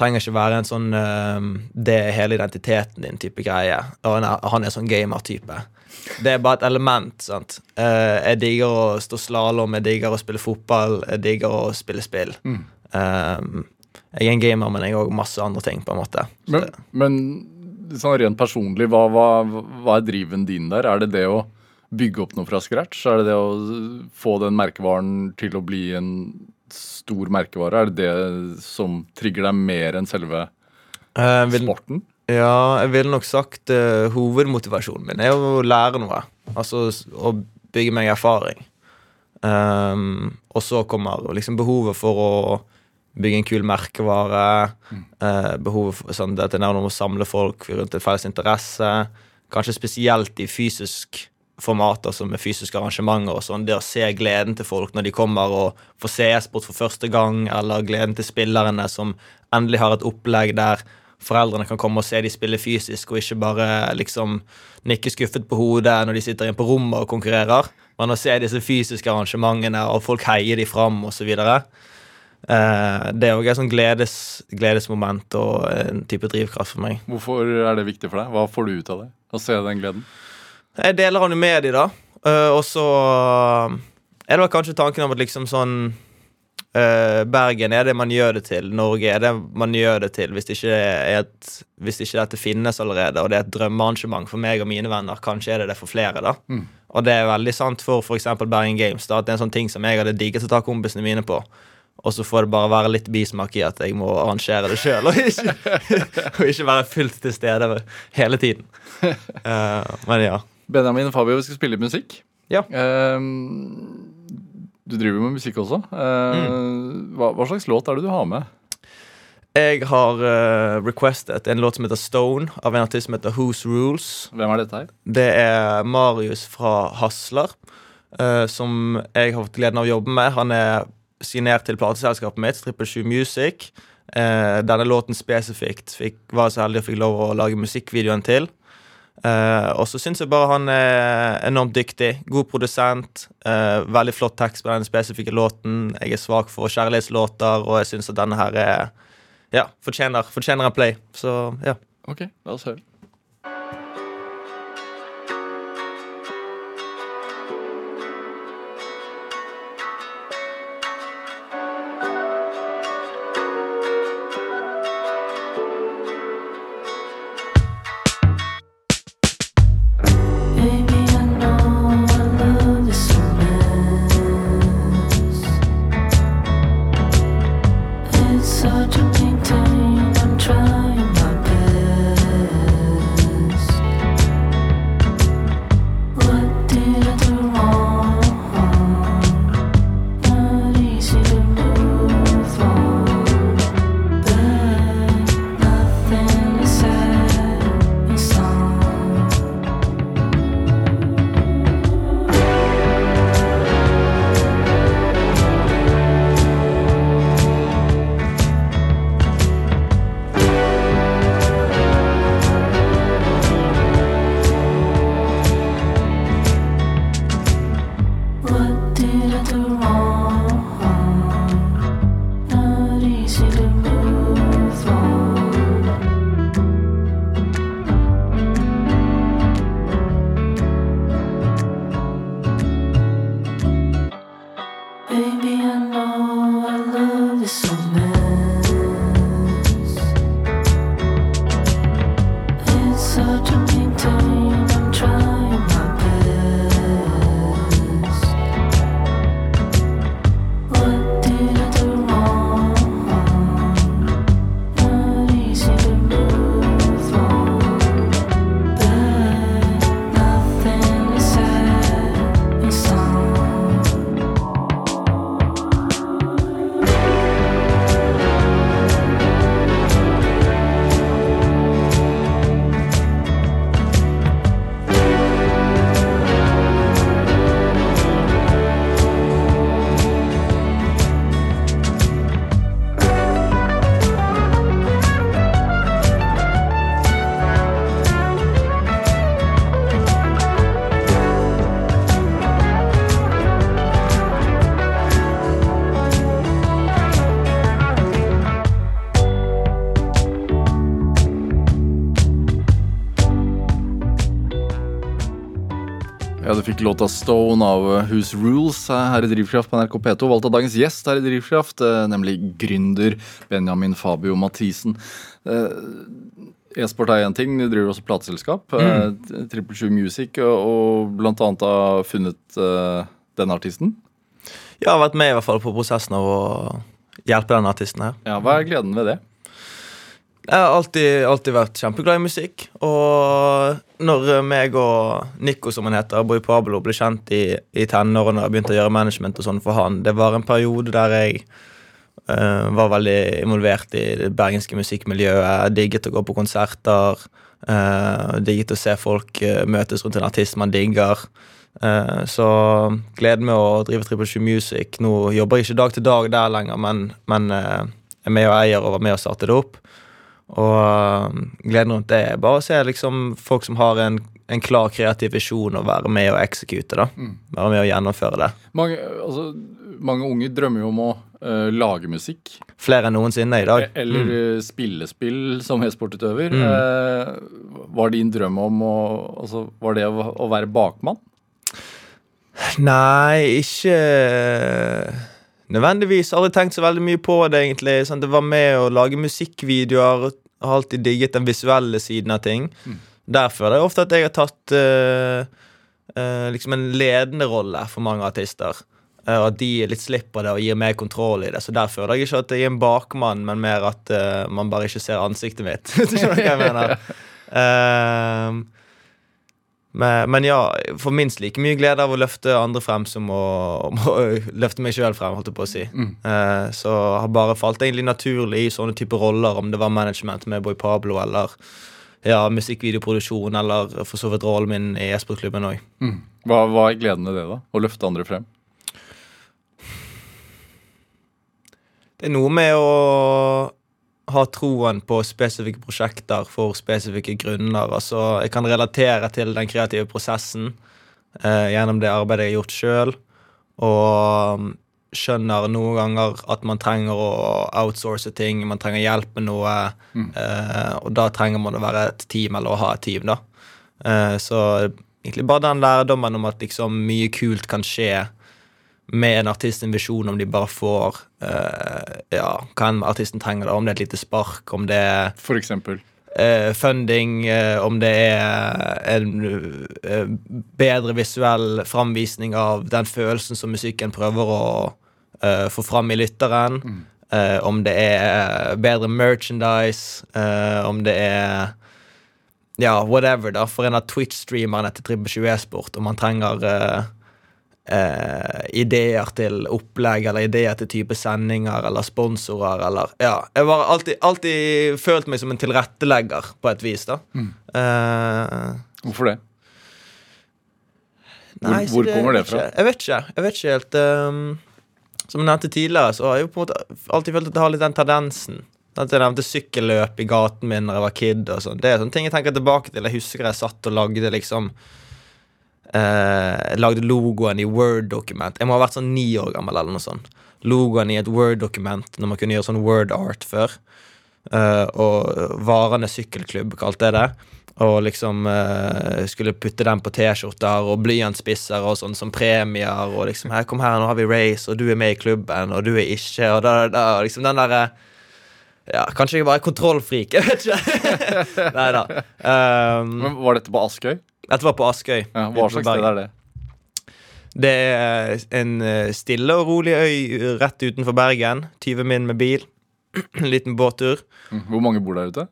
D: trenger ikke være en sånn uh, Det er hele identiteten din type greie. Og han er, han er sånn gamer-type. Det er bare et element. sant? Uh, jeg digger å stå slalåm, jeg digger å spille fotball, jeg digger å spille spill. Eh, jeg er en gamer, men jeg er òg masse andre ting, på en måte.
B: Men, men sånn rent personlig, hva, hva, hva er driven din der? Er det det å bygge opp noe fra scratch? Er det det å få den merkevaren til å bli en stor merkevare? Er det det som trigger deg mer enn selve
D: Eh, vil,
B: sporten?
D: Ja, jeg ville nok sagt uh, hovedmotivasjonen min er å lære noe. Altså å bygge meg erfaring. Um, og så kommer liksom behovet for å bygge en kul merkevare. eh, behovet for sånn, det at det er å samle folk rundt en felles interesse. Kanskje spesielt i fysisk format, altså med fysiske arrangementer og sånn. Det å se gleden til folk når de kommer og får se e-sport for første gang, eller gleden til spillerne som endelig har et opplegg der foreldrene kan komme og se de spille fysisk, og ikke bare liksom nikke skuffet på hodet når de sitter inne på rommet og konkurrerer. Men å se disse fysiske arrangementene, og folk heier de fram, osv. Eh, det er òg et sånn gledes, gledesmoment og en type drivkraft for meg.
B: Hvorfor er det viktig for deg? Hva får du ut av det? Å se den gleden?
D: Jeg deler jo med de, da. Eh, og så eh, er det vel kanskje tanken om at liksom sånn Bergen er det man gjør det til. Norge er det man gjør det til. Hvis det ikke, er et, hvis ikke dette finnes allerede, og det er et drømmearrangement for meg og mine venner, kanskje er det det for flere, da. Og det er veldig sant for f.eks. Bergen Games, da, at det er en sånn ting som jeg hadde digget å ta kompisene mine på. Og så får det bare være litt bismak i at jeg må arrangere det sjøl, og, og ikke være fullt til stede hele tiden. Uh, men ja.
B: Benjamin og Fabio, vi skal spille litt musikk.
D: Ja.
B: Uh, du driver med musikk også. Ehm, hva, hva slags låt er det du har med?
D: Jeg har eh, requestet en låt som heter Stone, av en artist som heter Whose Rules.
B: Hvem er dette her?
D: Det er Marius fra Hasler, eh, som jeg har fått gleden av å jobbe med. Han er signert til plateselskapet mitt, Triple 7 Music. Eh, denne låten spesifikt fikk, var jeg så heldig og fikk lov å lage musikkvideoen til. Eh, og så syns jeg bare han er enormt dyktig. God produsent. eh, veldig flott tekst på den spesifikke låten. Jeg er svak for kjærlighetslåter, og jeg syns at denne her er Ja, fortjener, fortjener en play. Så ja.
B: Ok, la oss høre. Fikk låta Stone av eh, Whose Rules her i Drivkraft på NRK P2. Valgt av dagens gjest her i Drivkraft, eh, nemlig gründer Benjamin Fabio Mathisen. Eh, E-sport er én ting, du driver også plateselskap. Mm. Triple Sju Music, og, blant annet har funnet denne artisten.
D: Jeg har vært med i hvert fall på prosessen av å hjelpe denne artisten her.
B: Ja, Hva er gleden ved det?
D: Jeg har alltid, alltid vært kjempeglad i musikk. Og når meg og Nico, som han heter, Boy Pablo, ble kjent i, i tenårene og begynte å gjøre management og sånn for han, det var en periode der jeg uh, var veldig involvert i det bergenske musikkmiljøet. Jeg digget å gå på konserter. Uh, digget å se folk uh, møtes rundt en artist man digger. Så gleden med å drive Triple Sju Music Nå jobber jeg ikke dag til dag der lenger, men, men er med og eier og var med og startet det opp. Og øh, gleden rundt det er bare å se liksom, folk som har en, en klar kreativ visjon, og være med og eksekute. da. Være med og gjennomføre det.
B: Mange, altså, mange unge drømmer jo om å uh, lage musikk.
D: Flere enn noensinne i dag.
B: Eller mm. spillespill som e-sportutøver. Eh, var din drøm om å altså, Var det å, å være bakmann?
D: Nei, ikke nødvendigvis. Aldri tenkt så veldig mye på det, egentlig. Sant? det var med å lage musikkvideoer. Har alltid digget den visuelle siden av ting. Derfor er det ofte at jeg har tatt uh, uh, liksom en ledende rolle for mange artister. Eh, og at de litt slipper det og gir mer kontroll i det. Så der føler jeg ikke at jeg er en bakmann, men mer at uh, man bare ikke ser ansiktet mitt. Skjønner du hva jeg mener. Eh, men, men ja, for minst like mye glede av å løfte andre frem som å, å løfte meg sjøl frem. holdt jeg på å si Eh, Så har bare falt egentlig naturlig i sånne typer roller, om det var management med Boy Pablo eller ja, musikkvideoproduksjon, eller for så vidt rollen min i e-sportklubben òg.
B: Hva, hva er gleden ved det, da? Å løfte andre frem?
D: Det er noe med å har troen på spesifikke prosjekter for spesifikke grunner. Altså, jeg kan relatere til den kreative prosessen eh, gjennom det arbeidet jeg har gjort sjøl. Og um, skjønner noen ganger at man trenger å outsource ting, man trenger hjelp med noe. Eh, og da trenger man å være et team, eller å ha et team, da. Eh, så egentlig bare den lærdommen om at liksom mye kult kan skje med en artist en visjon om de bare får uh, Ja, hva enn artisten trenger, da. Om det er et lite spark, om det er
B: For eksempel.
D: eh, funding, uh, om det er en bedre visuell framvisning av den følelsen som musikken prøver å få fram i lytteren. eh, om det er bedre merchandise, om det er ja, whatever, da. For en av Twitch-streamerne til Tripp 20 E-sport, om man trenger eh, ideer til opplegg, eller ideer til type sendinger, eller sponsorer, eller Ja. Jeg har alltid, alltid følt meg som en tilrettelegger, på et vis, da. Eh,
B: Hvorfor det?
D: Nei, hvor,
B: hvor kommer det
D: jeg vet
B: fra?
D: Jeg vet ikke. Jeg vet ikke helt Um, Som jeg nevnte tidligere, så har jeg på en måte alltid følt at jeg har litt den tendensen. At jeg nevnte sykkelløp i gaten min da jeg var kid. og sånn. Det er sånne ting jeg tenker tilbake til. Jeg husker jeg satt og lagde liksom eh, Lagde logoen i Word-dokument. Jeg må ha vært sånn ni år gammel. eller noe sånt. Logoen i et Word-dokument når man kunne gjøre sånn Word art før. Eh, og Varende sykkelklubb kalte jeg det. Og liksom eh, skulle putte den på T-skjorter og blyantspisser og sånn som premier. Og liksom her, 'Kom her, nå har vi race, og du er med i klubben, og du er ikke', og da, da, liksom den derre ja, Kanskje jeg bare er kontrollfrik. Jeg vet ikke. Nei da. Um,
B: Men Var dette på Askøy?
D: Dette var på Askøy.
B: Ja, hva slags sted er det?
D: Det er en eh, stille og rolig øy rett utenfor Bergen. 20 min med bil. En liten båttur.
B: Mm. Hvor mange bor der ute?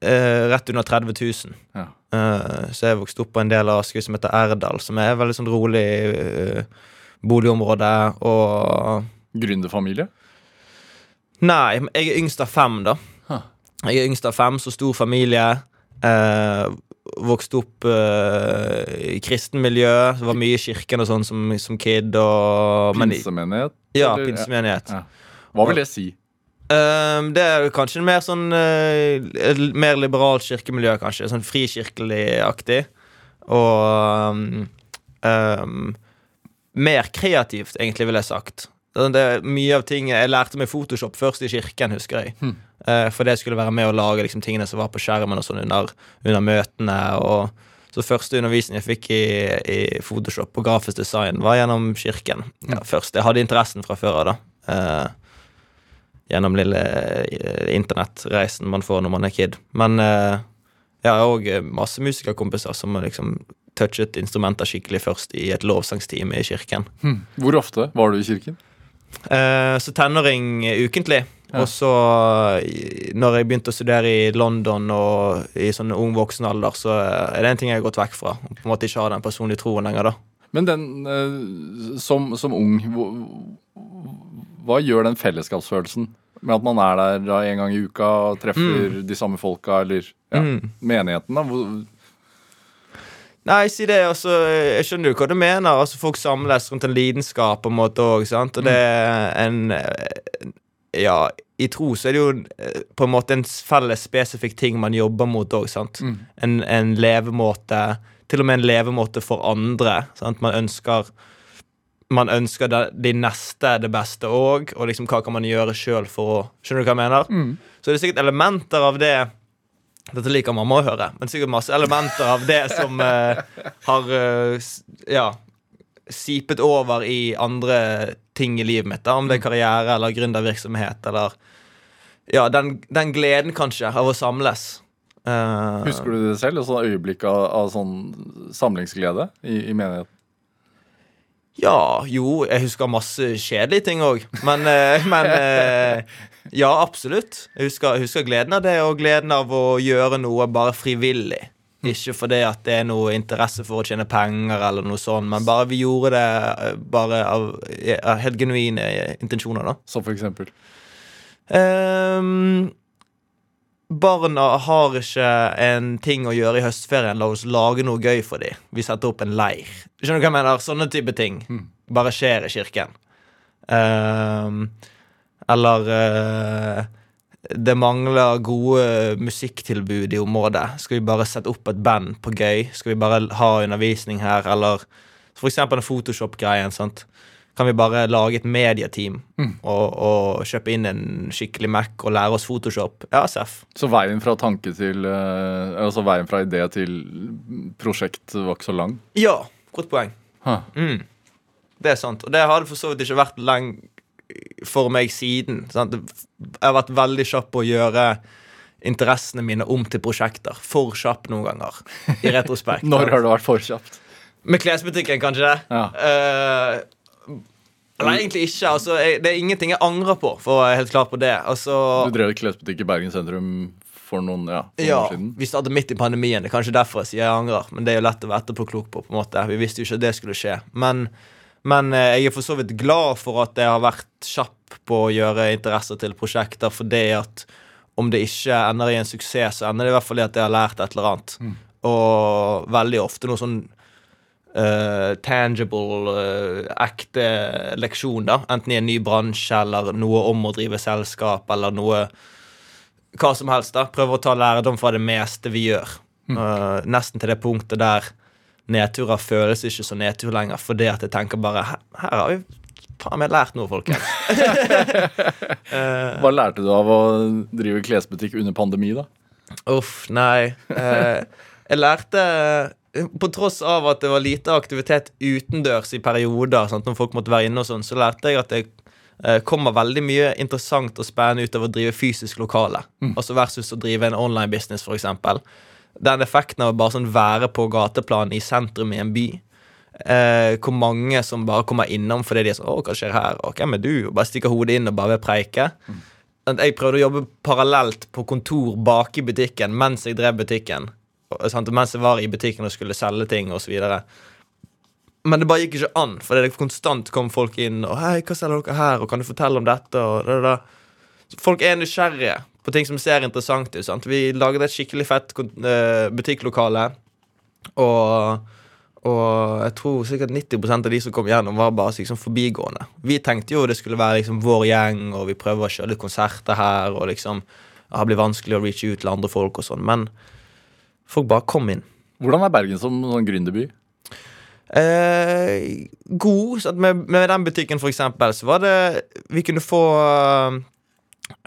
D: Eh, rett under 30 000.
B: Ja.
D: Eh, så jeg vokste opp på en del av Askøy som heter Erdal, som er et veldig sånn rolig eh, boligområde. Og
B: Gründerfamilie?
D: Nei, jeg er yngst av fem, da.
B: Huh.
D: Jeg er yngst av fem, så stor familie. Eh, vokste opp uh, i kristen miljø. Det var mye i kirken og sånn som, som kid. Og, men,
B: Pinsemenighet?
D: ja, pinsemenighet.
B: Ja. Hva vil det si?
D: Um, det er kanskje en mer sånn uh, mer liberalt kirkemiljø, kanskje. Sånn frikirkelig-aktig. Og um, um, mer kreativt, egentlig, ville jeg sagt. Det, det, er mye av ting Jeg lærte meg Photoshop først i kirken, husker jeg. Eh, fordi det skulle være med å lage liksom, tingene som var på skjermen og sånn under, under møtene. Og så første undervisning jeg fikk i, i Photoshop og grafisk design, var gjennom kirken. Ja, først. Jeg hadde interessen fra før av, da. Eh, gjennom lille eh, internettreisen man får når man er kid. Men eh, jeg har òg masse musikerkompiser som har liksom touchet instrumenter skikkelig først i et lovsangstime i kirken.
B: Hm. Hvor ofte var du i kirken?
D: Eh, så tenåring eh, ukentlig.
B: Ja.
D: Og så, når jeg begynte å studere i London og i sånn ung voksen alder, så er det en ting jeg har gått vekk fra. På en måte ikke har den personlige troen lenger, da.
B: Men den eh, som, som ung hva, gjør den fellesskapsfølelsen med at man er der da en gang i uka og treffer de samme folka, eller ja,
D: Mm.
B: menigheten? da? Hvor,
D: Nei, si det, altså, jeg skjønner jo hva du mener. Altså, Folk samles rundt en lidenskap på en måte òg. Og det er en Ja, i tro så er det jo eh, på en måte en felles spesifikk ting man jobber mot òg.
B: Mm.
D: En, en levemåte Til og med en levemåte for andre. Sant? Man ønsker man ønsker de, de neste det beste òg, og liksom hva kan man gjøre sjøl for å Skjønner du hva jeg mener?
B: Mm.
D: Så det er sikkert elementer av det Dette liker mamma å høre, men sikkert masse elementer av det som uh, har uh, ja, sipet over i andre ting i livet mitt. Da, om det er karriere eller gründervirksomhet eller Ja, den, den gleden, kanskje, av å samles. Uh,
B: Husker du det selv? Et sånt øyeblikk av, av sånn samlingsglede i, i menigheten?
D: Ja, jo, jeg husker masse kjedelige ting òg. Men, eh, men eh, ja, absolutt. Jeg husker, jeg husker gleden av det, og gleden av å gjøre noe bare frivillig. Ikke fordi at det er noe interesse for å tjene penger, eller noe sånt, men bare vi gjorde det eh, bare av av helt genuine intensjoner, da.
B: Som for eksempel?
D: Um, barna har ikke en ting å gjøre i høstferien. La oss lage noe gøy for dem. Vi setter opp en leir. Skjønner du hva jeg mener? Sånne type ting bare skjer i kirken. Um, eller eh, det mangler gode musikktilbud i området. Skal vi bare sette opp et band på gøy? Skal vi bare ha undervisning her, eller eksempel den Photoshop-greien. sant? Kan vi bare lage et medieteam og, og kjøpe inn en skikkelig Mac og lære oss Photoshop? Ja, Seff.
B: Så veien fra tanke til eh, Altså veien fra idé til prosjekt var ikke så lang?
D: Ja, godt poeng.
B: Huh.
D: Mm. Det er sant. Og det hadde for så vidt ikke vært lenge for meg siden. Sant? Jeg har vært veldig kjapp på å gjøre interessene mine om til prosjekter. For kjapp noen ganger, i retrospekt.
B: Når har det vært for kjapt?
D: Med klesbutikken, kanskje?
B: Ja.
D: Uh, nei, egentlig ikke. Altså, jeg, det er ingenting jeg angrer på, for å være helt klar på det. Altså,
B: Du drev klesbutikk i Bergen sentrum for noen, ja, for
D: ja,
B: noen siden?
D: Vi startet midt i pandemien. Det er kanskje derfor jeg sier jeg angrer. Men det er jo lett å være etterpåklok på. på en måte Vi visste jo ikke at det skulle skje. Men, men eh, jeg er for så vidt glad for at jeg har vært kjapp på å gjøre interesser til prosjekter, for det at om det ikke ender i en suksess, så ender det i hvert fall i at jeg har lært et eller annet. Og veldig ofte noe sånn uh, tangible, uh, ekte leksjon, da. Enten i en ny bransje eller noe om å drive selskap eller noe hva som helst. da Prøve å ta lærdom fra det meste vi gjør. Eh, nesten til det punktet der nedturer føles ikke så nedtur lenger, fordi at jeg tenker bare Her, her har vi faen meg lært noe, folkens.
B: Hva lærte du av å drive klesbutikk under pandemi, da?
D: Uff, nei. Eh, jeg lærte På tross av at det var lite aktivitet utendørs i perioder, sant, når folk måtte være inne og sånn, så lærte jeg at det eh, kommer veldig mye interessant og spennende ut av å drive fysisk lokale. Altså versus å drive en online business, eksempel. Den effekten av å bare sånn være på gateplan i sentrum i en by. Eh, hvor mange som bare kommer innom fordi de er sånn 'Å, hva skjer her?' Og 'Hvem er du?' Og bare stikker hodet inn og bare vil preike. Mm. Jeg prøvde å jobbe parallelt på kontor bak i butikken mens jeg drev butikken. Og, sant? Mens jeg var i butikken og skulle selge ting osv. Men det bare gikk ikke an, fordi det konstant kom folk inn og 'Hei, hva selger dere her?' og 'Kan du fortelle om dette?' og da, da, Folk er nysgjerrige på ting som ser interessant ut. Sant? Vi laget et skikkelig fett eh, butikklokale, og og jeg tror sikkert 90% av de som kom gjennom, var bare liksom forbigående. Vi tenkte jo det skulle være liksom vår gjeng, og vi prøver å kjøre litt konserter her, og liksom Det blir vanskelig å reache ut til andre folk og sånn, men folk bare kom inn.
B: Hvordan er Bergen som sånn gründerby?
D: Eh, god. Så med, med den butikken, for eksempel, så var det Vi kunne få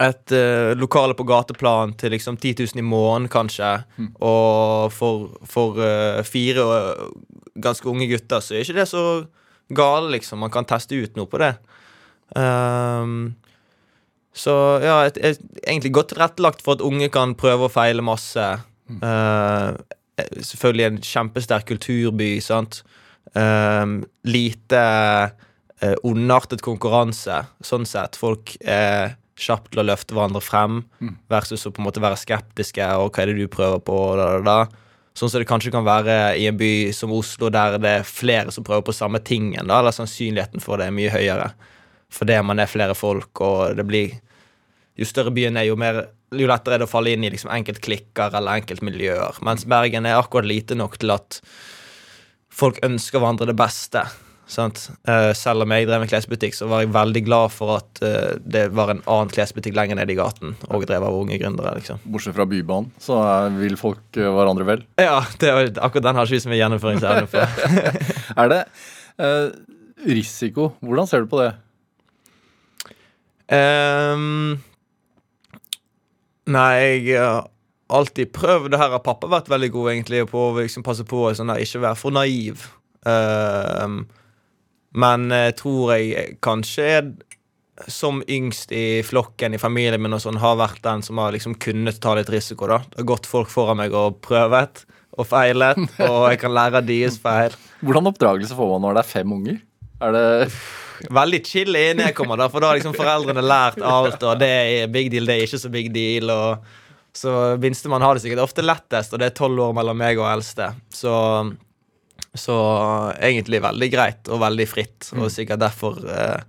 D: et uh, lokale på gateplan til liksom 10 000 i måneden, kanskje. Og for, for uh, fire uh, ganske unge gutter så er ikke det så gale, liksom. Man kan teste ut noe på det. Um, så ja, et, et, egentlig godt tilrettelagt for at unge kan prøve og feile masse. Eh, selvfølgelig en kjempesterk kulturby, sant. Um, lite ondartet konkurranse, sånn sett. Folk er kjapt til å løfte hverandre frem, versus å på en måte være skeptiske. Og hva er det du prøver på? og Da, da, da. Sånn som det kanskje kan være i en by som Oslo, der det er flere som prøver på samme tingen. Da, eller sannsynligheten for det er mye høyere. Fordi man er flere folk, og det blir Jo større byen er, jo, mer, jo lettere er det å falle inn i liksom enkeltklikker eller enkeltmiljøer. Mens Bergen er akkurat lite nok til at folk ønsker hverandre det beste. Sant? Eh, selv om jeg drev en klesbutikk, så var jeg veldig glad for at eh, det var en annen klesbutikk lenger nede i gaten, og drev av unge gründere. liksom.
B: Bortsett fra Bybanen, så vil folk eh, hverandre vel.
D: Ja, det var, akkurat den har ikke vi så mye gjennomføringsevne på.
B: Er det uh, risiko? Hvordan ser du på det?
D: Um, nei, jeg har alltid prøvd det her. Har pappa vært veldig god egentlig på å liksom passe på å sånn ikke være for naiv. Ehm, men jeg tror jeg kanskje er som yngst i flokken i familien min og sånn, har vært den som har liksom kunnet ta litt risiko. da Det har gått folk foran meg og prøvet og feilet, og jeg kan lære av deres feil.
B: Hvordan oppdragelse får man når det er fem unger? Er det
D: Veldig chill innen jeg kommer, da, for da har liksom foreldrene lært alt, og det er big deal, det er ikke så big deal. Og så minstemann har det sikkert ofte lettest, og det er tolv år mellom meg og eldste. Så, så egentlig veldig greit og veldig fritt, og sikkert derfor eh,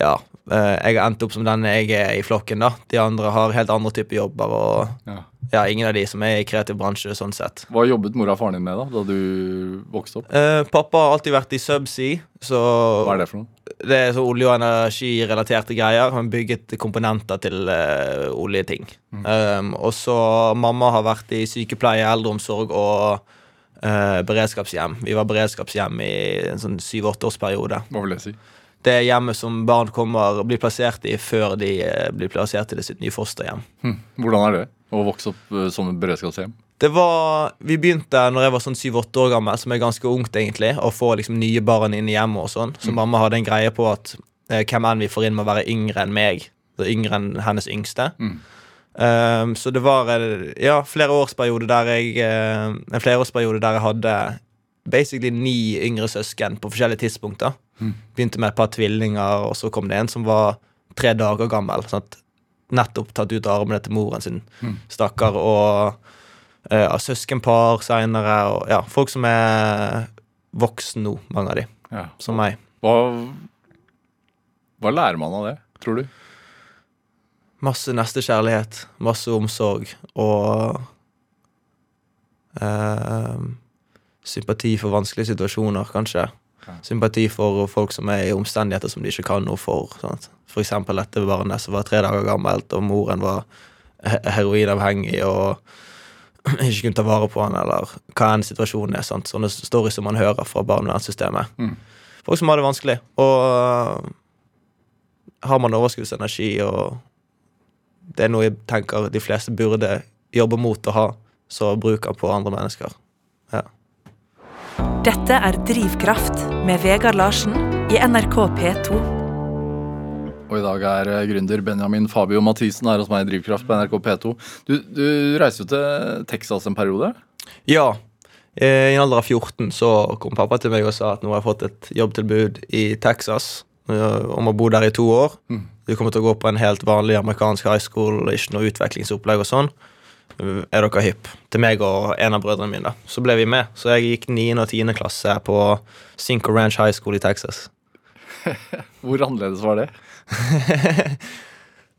D: ja, eh, jeg har endt opp som den jeg er i flokken. da De andre har helt andre typer jobber, og
B: Ja.
D: ja, ingen av de som er i kreativ bransje. sånn sett
B: Hva jobbet mora og faren din med da da du vokste opp?
D: Eh, Pappa har alltid vært i subsea, så
B: Hva er det for noe?
D: det er så olje- og energirelaterte greier. Han bygget komponenter til eh, oljeting. Um, og så mamma har vært i sykepleie, eldreomsorg og eh, beredskapshjem. Vi var beredskapshjem i en sånn syv-åtte-årsperiode.
B: Hva vil det si?
D: Det er hjemmet som barn kommer og blir plassert i før de eh, blir plassert i sitt nye fosterhjem.
B: Hm. Hvordan er det å vokse opp eh, som et beredskapshjem?
D: Det var, Vi begynte når jeg var sånn syv-åtte år gammel, som er ganske ungt, egentlig, å få liksom nye barn inn i hjemmet og sånn. Så mamma hadde en greie på at eh, hvem enn vi får inn, må være yngre enn meg. Yngre enn hennes yngste.
B: Mm.
D: Um, så det var ja, flere årsperiode der jeg eh, En flerårsperiode der jeg hadde basically ni yngre søsken på forskjellige tidspunkter.
B: Mm.
D: Begynte med et par tvillinger, og så kom det en som var tre dager gammel. Sant? nettopp tatt ut av armene til moren sin,
B: Mm.
D: stakkar. Og uh, søskenpar seinere, og ja, folk som er voksne nå, mange av de,
B: Ja.
D: som meg.
B: Hva, hva lærer man av det, tror du?
D: Masse nestekjærlighet, masse omsorg og eh, sympati for vanskelige situasjoner, kanskje. Sympati for folk som er i omstendigheter som de ikke kan noe for. Sant? For eksempel dette barnet som var tre dager gammelt, og moren var heroinavhengig og ikke kunne ta vare på han, eller hva enn situasjonen er. Sant? Sånne stories som man hører fra barnevernssystemet.
B: Mm.
D: Folk som har det vanskelig. Og øh, har man overskuddsenergi, og det er noe jeg tenker de fleste burde jobbe mot å ha, så bruk den på andre mennesker.
C: Dette er Drivkraft med Vegard Larsen i NRK P2.
B: Og i dag er eh, gründer Benjamin Fabio Mathisen her hos meg i Drivkraft på NRK P2. Du, du reiste jo til Texas en periode.
D: Ja. eh, I en alder av 14 så kom pappa til meg og sa at nå har jeg fått et jobbtilbud i Texas om å bo der i to år.
B: Mm.
D: Du kommer til å gå på en helt vanlig amerikansk high school, ikke noe utvekslingsopplegg og sånn. Er dere hypp? Til meg og en av brødrene mine. Så ble vi med. Så jeg gikk 9. og 10. klasse på Cinco Ranch High School i Texas.
B: Hvor annerledes var det?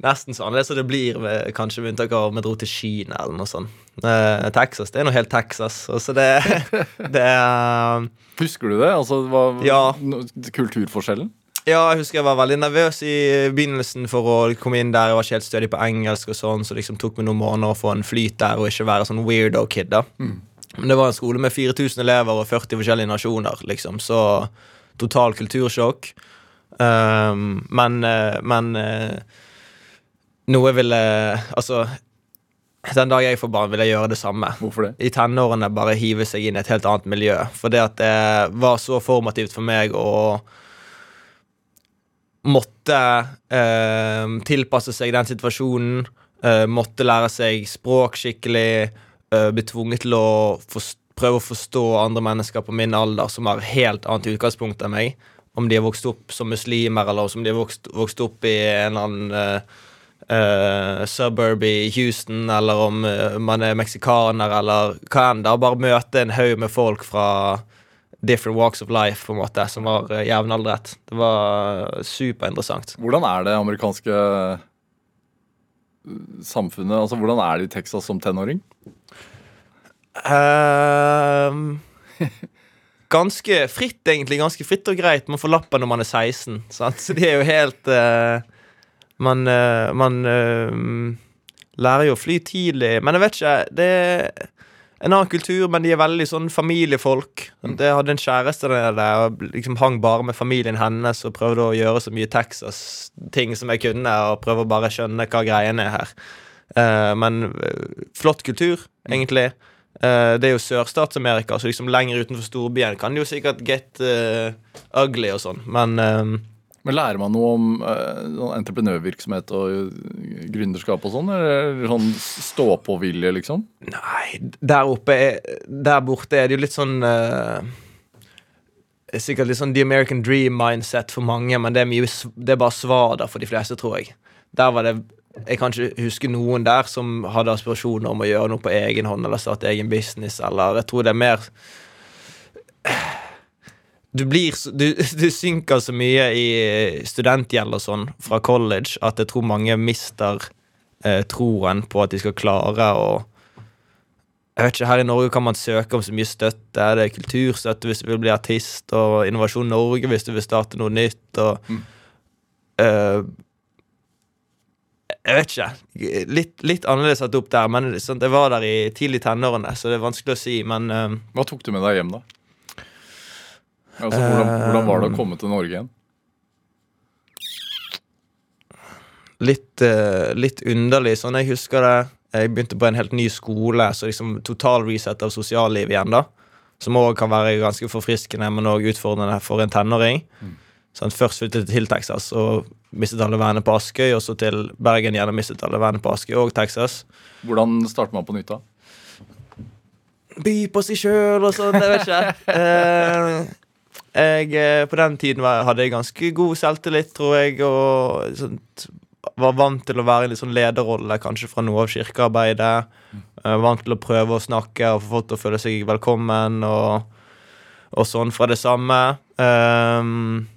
D: Nesten så Det som det blir, med, kanskje med unntak av om vi dro til Kina eller noe sånt. Eh, Texas, det er noe helt Texas. Altså det, det er
B: Husker du det? Altså, hva,
D: Ja.
B: Kulturforskjellen?
D: Ja, jeg husker jeg var veldig nervøs i begynnelsen for å komme inn der. Jeg var ikke helt stødig på engelsk, og sånn, så liksom tok meg noen måneder å få en flyt der og ikke være sånn weirdo kid. da Men det var en skole med 4000 elever og 40 forskjellige nasjoner, liksom, så total kultursjokk. Um, men eh, men eh, noe ville Altså, den dag jeg får barn, vil jeg gjøre det samme
B: Hvorfor det?
D: i tenårene bare hive seg inn i et helt annet miljø. For det at det var så formativt for meg å måtte eh, tilpasse seg den situasjonen. eh, måtte lære seg språk skikkelig. eh, bli tvunget til å prøve å forstå andre mennesker på min alder som har helt annet utgangspunkt enn meg. Om de har vokst opp som muslimer, eller om de har vokst, vokst opp i en eller annen Uh, suburb i Houston, eller om uh, man er meksikaner, eller hva enn. Bare møte en haug med folk fra different walks of life, på en måte, som var uh, jevnaldret. Det var superinteressant.
B: Hvordan er det amerikanske eh, samfunnet? Altså, Hvordan er det i Texas som tenåring?
D: Ehm, ganske fritt, egentlig. Ganske fritt og greit. Man får lappen når man er 16. Sant? Så det er jo helt uh, Man, uh, man eh, lærer jo å fly tidlig. Men jeg vet ikke. Det en annen kultur, men de er veldig sånn familiefolk. Jeg hadde en kjæreste der der og liksom hang bare med familien hennes og prøvde å gjøre så mye Texas-ting som jeg kunne, og prøve å bare skjønne hva greiene er her. Uh, men eh, flott kultur, egentlig. Uh, det er jo Sørstats-Amerika, så liksom lenger utenfor storbyen kan det jo sikkert get uh, ugly og sånn, men
B: Men Lærer man noe om sånn entreprenørvirksomhet og gründerskap og sånn? Eller sånn stå-på-vilje, liksom?
D: Nei, der oppe er, Der borte er det jo litt sånn uh, Sikkert litt sånn The American Dream-mindset for mange, men det er mye Det er bare svada for de fleste, tror jeg. Der var det Jeg kan ikke huske noen der som hadde aspirasjoner om å gjøre noe på egen hånd eller starte egen business, eller Jeg tror det er mer du blir du, du synker så mye i studentgjeld og sånn fra college at jeg tror mange mister eh, troen på at de skal klare å jeg vet ikke, Her i Norge kan man søke om så mye støtte. Det er kulturstøtte hvis du vil bli artist, og Innovasjon Norge hvis du vil starte noe nytt. og
B: Mm.
D: eh, Jeg vet ikke. Litt, litt annerledes satt opp der. Men jeg var der i tidlig tenårene, så det er vanskelig å si. Men eh,
B: Hva tok du med deg hjem, da? Altså, hvordan, hvordan var det å komme til Norge igjen?
D: litt, eh, litt underlig. Sånn jeg husker det Jeg begynte på en helt ny skole, så liksom total reset av sosiallivet igjen, da. Som òg kan være ganske forfriskende, men òg utfordrende for en tenåring. Sånn, først flyttet til Texas og mistet alle vennene på Askøy, og så til Bergen igjen og mistet alle vennene på Askøy og Texas.
B: Hvordan starter man på nytt, da?
D: By på seg sjøl og sånn, jeg vet ikke. Eh, jeg, eh, på den tiden var, hadde jeg ganske god selvtillit, tror jeg, og sånt, var vant til å være i en litt sånn lederrolle, kanskje fra noe av kirkearbeidet. Eh, vant til å prøve å snakke og få folk til å føle seg velkommen og, og sånn fra det samme. Um,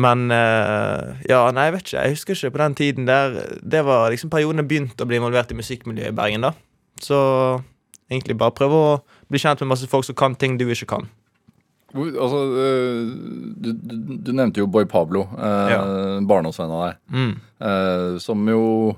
D: men uh, Ja, nei, jeg vet ikke. Jeg husker ikke på den tiden der. Det var liksom perioden jeg begynte å bli involvert i musikkmiljøet i Bergen, da. Så egentlig bare prøve å bli kjent med masse folk som kan ting du ikke kan.
B: Altså, øh, du, du, nevnte jo Boy Pablo, eh,
D: Ja.
B: barndomsvennen av deg,
D: Mm.
B: eh, som jo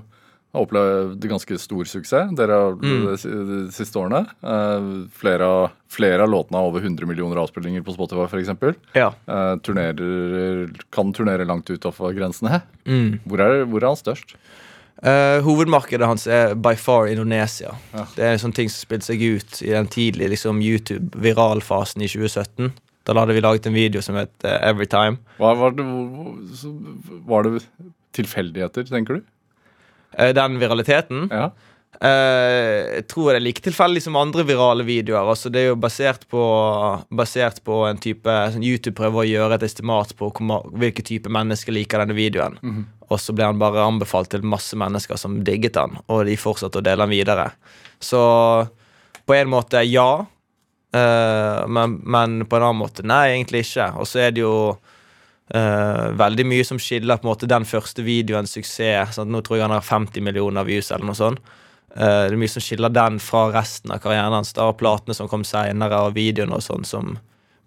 B: har opplevd ganske stor suksess dere har,
D: Mm.
B: de, de siste årene. Eh, flere, av- flere av låtene har over 100 millioner avspillinger på Spotify, f.eks.
D: Ja.
B: Eh, turnerer, kan turnere langt utafor grensene.
D: Mm.
B: Hvor er, hvor er han størst?
D: Eh, hovedmarkedet hans er by far Indonesia.
B: Ja.
D: Det er sånne ting som spilte seg ut i den tidlige liksom, YouTube-viralfasen i 2017. Da hadde vi laget en video som het uh, Everytime.
B: Var, var, det, var det tilfeldigheter, tenker du?
D: Uh, den viraliteten
B: Ja.
D: Eh, jeg tror det er like tilfeldig som andre virale videoer. Altså, det er jo basert på, basert på en type sånn YouTube prøver å gjøre et estimat på hvilke type mennesker liker denne videoen.
B: Mhm.
D: Og så ble han bare anbefalt til masse mennesker som digget han, og de fortsatte å dele han videre. Så på en måte ja, uh, men, men på en annen måte nei, egentlig ikke. Og så er det jo Uh, veldig mye som skiller på en måte den første videoens suksess. Sant? Nå tror jeg han har 50 millioner views eller noe sånt. Eh, det er mye som skiller den fra resten av karrieren hans. Da, og platene som kom seinere, og videoene og sånn, som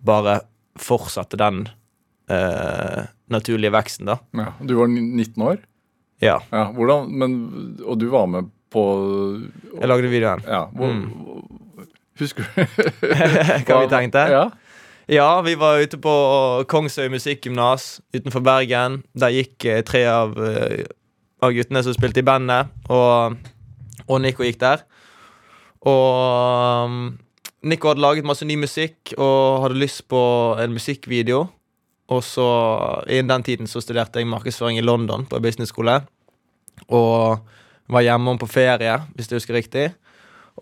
D: bare fortsatte den uh, naturlige veksten, da.
B: ja. Du var 19 år?
D: Ja.
B: Ja, hvordan, men, og du var med på
D: Jeg lagde videoen.
B: Ja, hvor,
D: Mm.
B: Husker du
D: Hva vi tenkte?
B: Ja.
D: Ja, vi var ute på Kongsøy musikkgymnas utenfor Bergen. Der gikk eh, tre av, av guttene som spilte i bandet, og, og Nico gikk der. Og um, Nico hadde laget masse ny musikk og hadde lyst på en musikkvideo. Og så, innen den tiden, så studerte jeg markedsføring i London på businessskole. Og var hjemme om på ferie, hvis du husker riktig.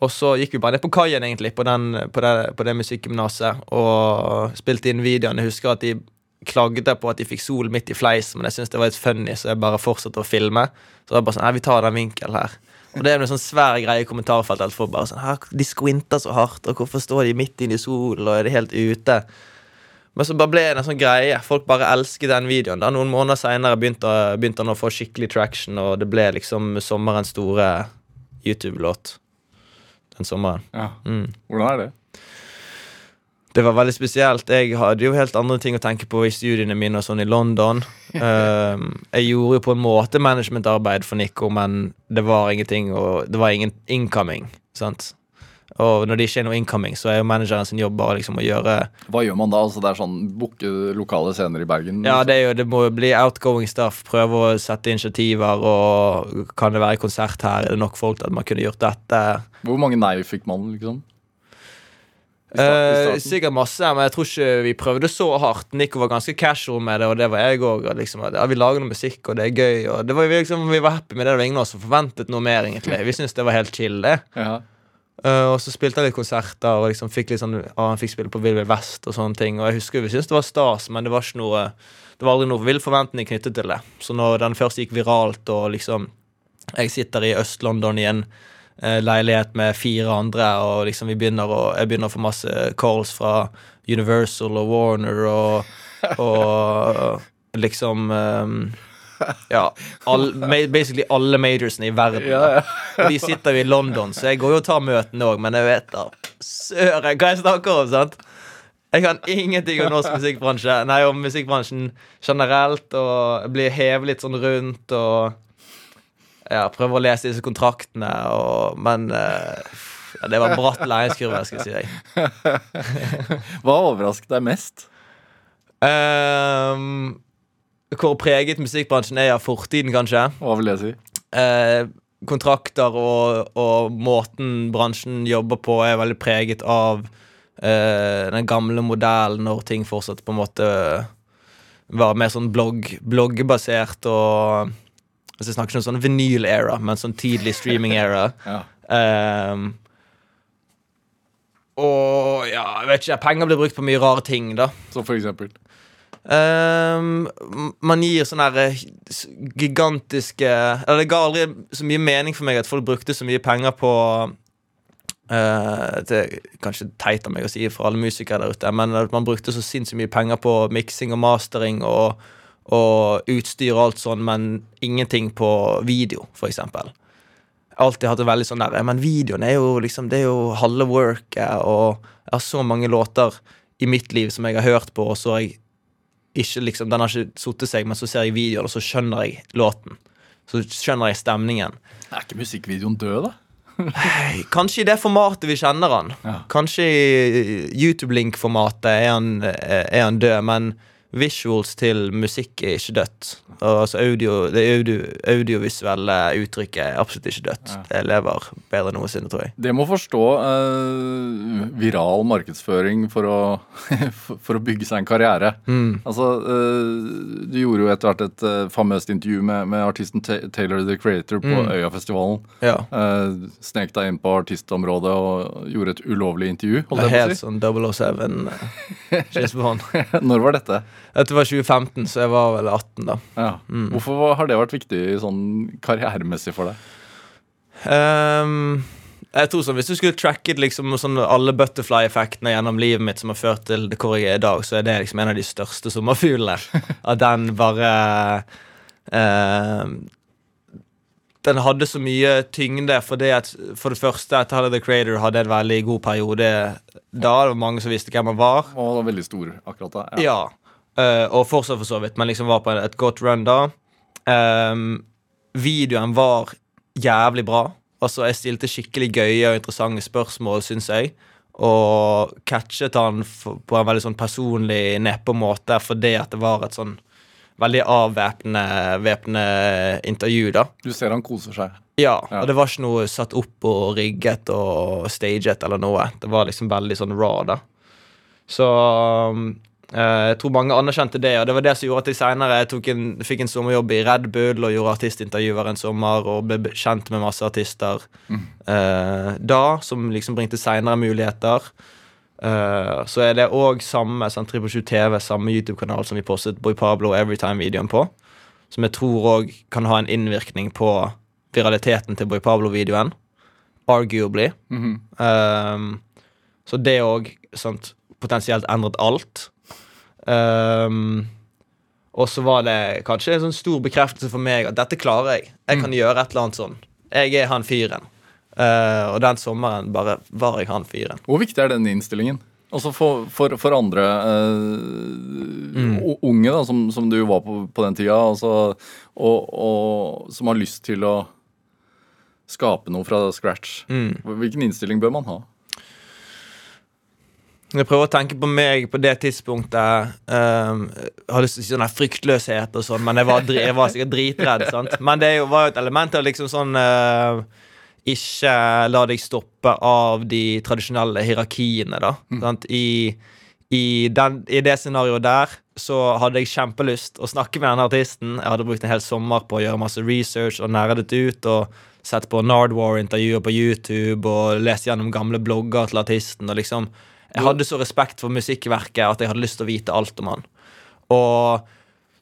D: Og så gikk vi bare ned på kaien egentlig på, den, på det, på det musikkgymnaset og spilte inn videoen. Jeg husker at de klagde på at de fikk sol midt i fleisen, men jeg syntes det var litt funny, så jeg bare fortsatte å filme. Så det var bare sånn, vi tar den vinkelen her. Og det er en sånn svær greie i kommentarfeltet. folk bare sånn, her, De skvinter så hardt, og hvorfor står de midt inne i solen, og er de helt ute? Men så bare ble det en sånn greie. Folk bare elsket den videoen. Da Noen måneder seinere begynte, begynte han å få skikkelig traction, og det ble liksom sommerens store YouTube-låt den sommeren.
B: ja.
D: Mm.
B: Hvordan er det?
D: Det var veldig spesielt. Jeg hadde jo helt andre ting å tenke på i studiene mine og sånn i London. Um, jeg gjorde jo på en måte managementarbeid for Nico, men det var ingenting og det var ingen incoming. sant? Og når det ikke er noe incoming, så er jo manageren sin jobb bare liksom å gjøre
B: Hva gjør man da? Altså, det er sånn Booke lokale scener i Bergen?
D: Ja, det, er jo, det må jo bli outgoing stuff. Prøve å sette initiativer, og kan det være konsert her? Er det nok folk til at man kunne gjort dette?
B: Hvor mange nei fikk man, liksom? Starten?
D: sikkert masse, men jeg tror ikke vi prøvde så hardt. Nico var ganske casual med det, og det var jeg òg. Liksom, ja, vi lager noe musikk, og det er gøy. Og det var, vi, liksom, vi var happy med det. Det var ingen av oss som forventet noe mer, egentlig. Vi syntes det var helt chill, det.
B: ja.
D: Uh, og så spilte han litt konserter, og liksom fikk litt sånn ah, Han fikk spille på Vill Vill Vest og sånne ting. Og jeg husker vi syntes det var stas, men det var ikke noe Det var aldri noe vill forventning knyttet til det. Så når den først gikk viralt, og liksom Jeg sitter i Øst-London i en leilighet med fire andre, og liksom vi begynner å, jeg begynner å få masse calls fra Universal og Warner og, og liksom um, ja, all, basically alle majorsene i verden. Ja, Og De sitter jo i London, så jeg går jo og tar møtene òg, men jeg vet da søren hva jeg snakker om, sant? Jeg kan ingenting om norsk musikkbransje, nei, om musikkbransjen generelt, og blir hevet litt sånn rundt og ja, prøver å lese disse kontraktene, og, men uh, ja, det var bratt læringskurve, skal jeg si deg.
B: Hva overrasket deg mest?
D: Um, hvor preget musikkbransjen er av fortiden, kanskje.
B: Hva vil det si?
D: Uh, kontrakter og, og måten bransjen jobber på, er veldig preget av uh, den gamle modellen når ting fortsatt på en måte var mer sånn blogg, bloggebasert og altså Jeg snakker ikke om sånn vinyl-era, men sånn tidlig streaming-era.
B: Ja.
D: Um, og ja, jeg vet ikke, penger blir brukt på mye rare ting, da.
B: Så for eksempel.
D: Um, man gir sånne her eh, gigantiske Eller det ga aldri så mye mening for meg at folk brukte så mye penger på uh, Det er kanskje teit av meg å si for alle musikere der ute, men at man brukte så sinnssykt mye penger på miksing og mastering og, og utstyr og alt sånn, men ingenting på video, for eksempel. Jeg har alltid hatt det veldig sånn der Men videoen er jo liksom Det er jo halve worket, og jeg har så mange låter i mitt liv som jeg har hørt på, og så har jeg ikke liksom, Den har ikke satt seg, men så ser jeg videoen, og så skjønner jeg låten. Så skjønner jeg stemningen.
B: Er ikke musikkvideoen død, da?
D: Kanskje i det formatet vi kjenner han.
B: Ja.
D: Kanskje i YouTube-link-formatet er, er han død, men visuals til musikk er ikke dødt. Og altså audio, det audio, audiovisuelle uttrykket er absolutt ikke dødt. Det lever bedre enn noensinne, tror jeg.
B: Det må forstå uh, viral markedsføring for å, for å bygge seg en karriere. Altså, uh, Du gjorde jo etter hvert et uh, famøst intervju med, med artisten Ta- Taylor the Creator på Øyafestivalen.
D: Ja.
B: Snek deg inn på artistområdet og gjorde et ulovlig intervju.
D: Det er helt sånn 007 eh, James Bond.
B: Når var dette?
D: Dette var 2015, så jeg var vel 18 da.
B: Ja. Hvorfor har det vært viktig sånn karrieremessig for deg?
D: Um, jeg tror sånn, Hvis du skulle tracket liksom sånn alle butterfly-effektene gjennom livet mitt som har ført til det hvor jeg er i dag, så er det liksom en av de største sommerfuglene. At den bare uh, Den hadde så mye tyngde fordi at for det første at Tyler the Creator hadde en veldig god periode da. Det var mange som visste hvem han var.
B: Og var veldig stor akkurat da.
D: Ja. Eh, og fortsatt for så vidt, men liksom var på et godt run da. Um, videoen var jævlig bra. Altså, jeg stilte skikkelig gøye og interessante spørsmål, syns jeg. Og catchet han på en veldig sånn personlig, nedpå måte fordi at det var et sånn veldig avvæpnende intervju, da.
B: Du ser han koser seg.
D: Ja,
B: Ja.
D: og det var ikke noe satt opp og rigget og staget eller noe. Det var liksom veldig sånn raw, da. Så um, jeg tror mange anerkjente det, og det var det som gjorde at jeg seinere fikk en sommerjobb i Red Bull og gjorde artistintervjuer en sommer og ble kjent med masse artister eh, da, som liksom bringte seinere muligheter. Eh, så er det òg samme sånn, på 7 TV, samme YouTube-kanal som vi postet Boy Pablo Everytime-videoen på. Som jeg tror òg kan ha en innvirkning på viraliteten til Boy Pablo-videoen. Arguably. Um, så det òg potensielt endret alt. Um, og så var det kanskje en sånn stor bekreftelse for meg at dette klarer jeg. Jeg kan gjøre et eller annet sånn. Jeg er han fyren. Uh, og den sommeren bare var jeg han fyren.
B: Hvor viktig er den innstillingen? Altså for, for, for andre uh, mm. unge, da, som, som du var på på den tida, altså, og, og som har lyst til å skape noe fra scratch. Hvilken innstilling bør man ha?
D: Jeg prøver å tenke på meg på det tidspunktet. Um, jeg har lyst til å si sånn fryktløshet og sånn, men jeg var, jeg var sikkert dritredd. sant? Men det jo- var jo et element av liksom sånn uh, Ikke la deg stoppe av de tradisjonelle hierarkiene, da. Sant? I, i, den, I det scenarioet der så hadde jeg kjempelyst å snakke med denne artisten. Jeg hadde brukt en hel sommer på å gjøre masse research og nerdet ut. og Sett på Nardwar-intervjuer på YouTube og lest gjennom gamle blogger til artisten. og liksom jeg hadde så respekt for musikkverket at jeg hadde lyst til å vite alt om han. Og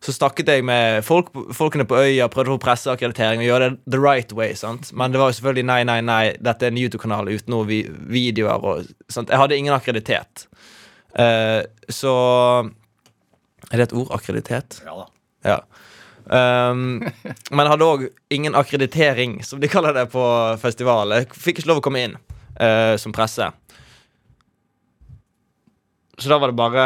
D: så snakket jeg med folk, folkene på øya, prøvde å få presseakkreditering og gjøre det the right way. sant? Men det var jo selvfølgelig nei, nei, nei, dette er en YouTube-kanal uten noen vi videoer. og sant? Jeg hadde ingen akkreditet. Uh, så Er det et ord? Akkreditet?
B: Ja da.
D: Ja. Um, men hadde òg ingen akkreditering, som de kaller det på festival. Jeg fikk ikke lov å komme inn uh, som presse. Så da var det bare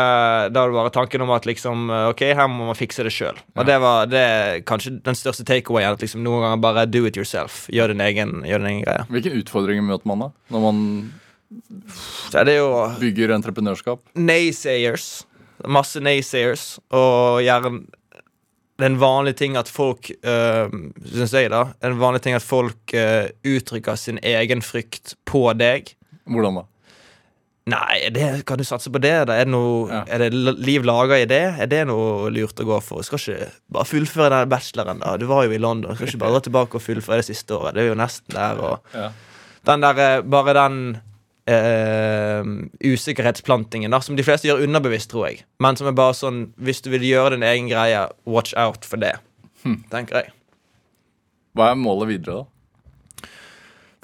D: Da var det bare tanken om at liksom eh, OK, her må man fikse det sjøl. Og det var det kanskje den største takeawayen. At liksom noen ganger bare do it yourself. Gjør din egen, gjør din egen greie.
B: Hvilke utfordringer møter man da? Når man
D: jo
B: bygger entreprenørskap?
D: naysayers. Masse naysayers. Og gjerne Det er en vanlig ting at folk øh, synes jeg, da. En vanlig ting at folk øh, uttrykker sin egen frykt på deg.
B: Hvordan da?
D: Nei, det, kan du satse på det? da? Er det, noe,
B: Ja.
D: er det liv laga i det? Er det noe lurt å gå for? Skal ikke bare fullføre den bacheloren, da. Du var jo i London. Skal ikke bare dra tilbake og fullføre det siste året. Det er jo nesten der. Og
B: Ja.
D: den der, eh, bare den eh, usikkerhetsplantingen, da, som de fleste gjør underbevisst, tror jeg. Men som er bare sånn Hvis du vil gjøre din egen greie, watch out for det. Tenker jeg.
B: Hva er målet videre, da?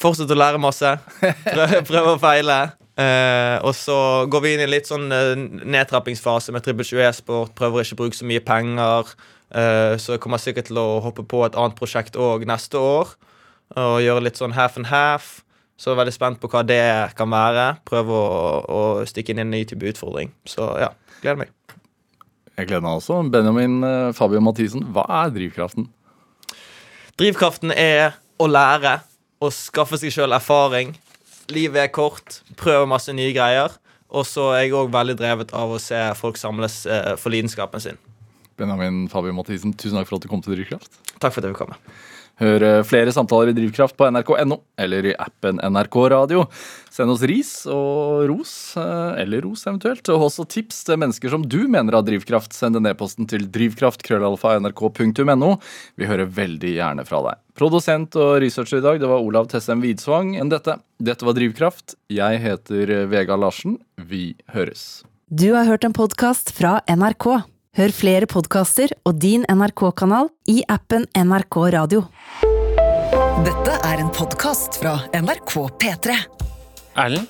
D: Fortsett å lære masse. Prøve, prøv og feile. Eh, og så går vi inn i litt sånn eh, nedtrappingsfase med Triple 20 e-sport. Prøver ikke å bruke så mye penger. Eh, så jeg kommer sikkert til å hoppe på et annet prosjekt òg neste år. Og gjøre litt sånn half and half. Så jeg er veldig spent på hva det kan være. Prøve å, å stikke inn i en ny type utfordring. Så ja, gleder meg.
B: Jeg gleder meg også. Benjamin eh, Fabio Mathisen, hva er drivkraften?
D: Drivkraften er å lære og skaffe seg sjøl erfaring. Livet er kort, prøver masse nye greier. Og så er jeg òg veldig drevet av å se folk samles eh, for lidenskapen sin.
B: Benjamin Fabio Mathisen, tusen takk for at du kom til Drivkraft.
D: Takk for at jeg fikk komme.
B: Hør eh, flere samtaler i Drivkraft på nrk.no eller i appen NRK Radio. Send oss ris og ros, eh, eller ros eventuelt, og også tips til mennesker som du mener har drivkraft. Send en e-posten til drivkraft.krøllalfa.nrk.no. Vi hører veldig gjerne fra deg. Produsent og researcher i dag det var Olav Tessem Widsvang enn dette. Dette var Drivkraft. Jeg heter Vega Vegard Larsen. Vi høres.
A: Du har hørt en podkast fra NRK. Hør flere podkaster og din NRK-kanal i appen NRK Radio.
E: Dette er en podkast fra NRK P3.
F: Erlend,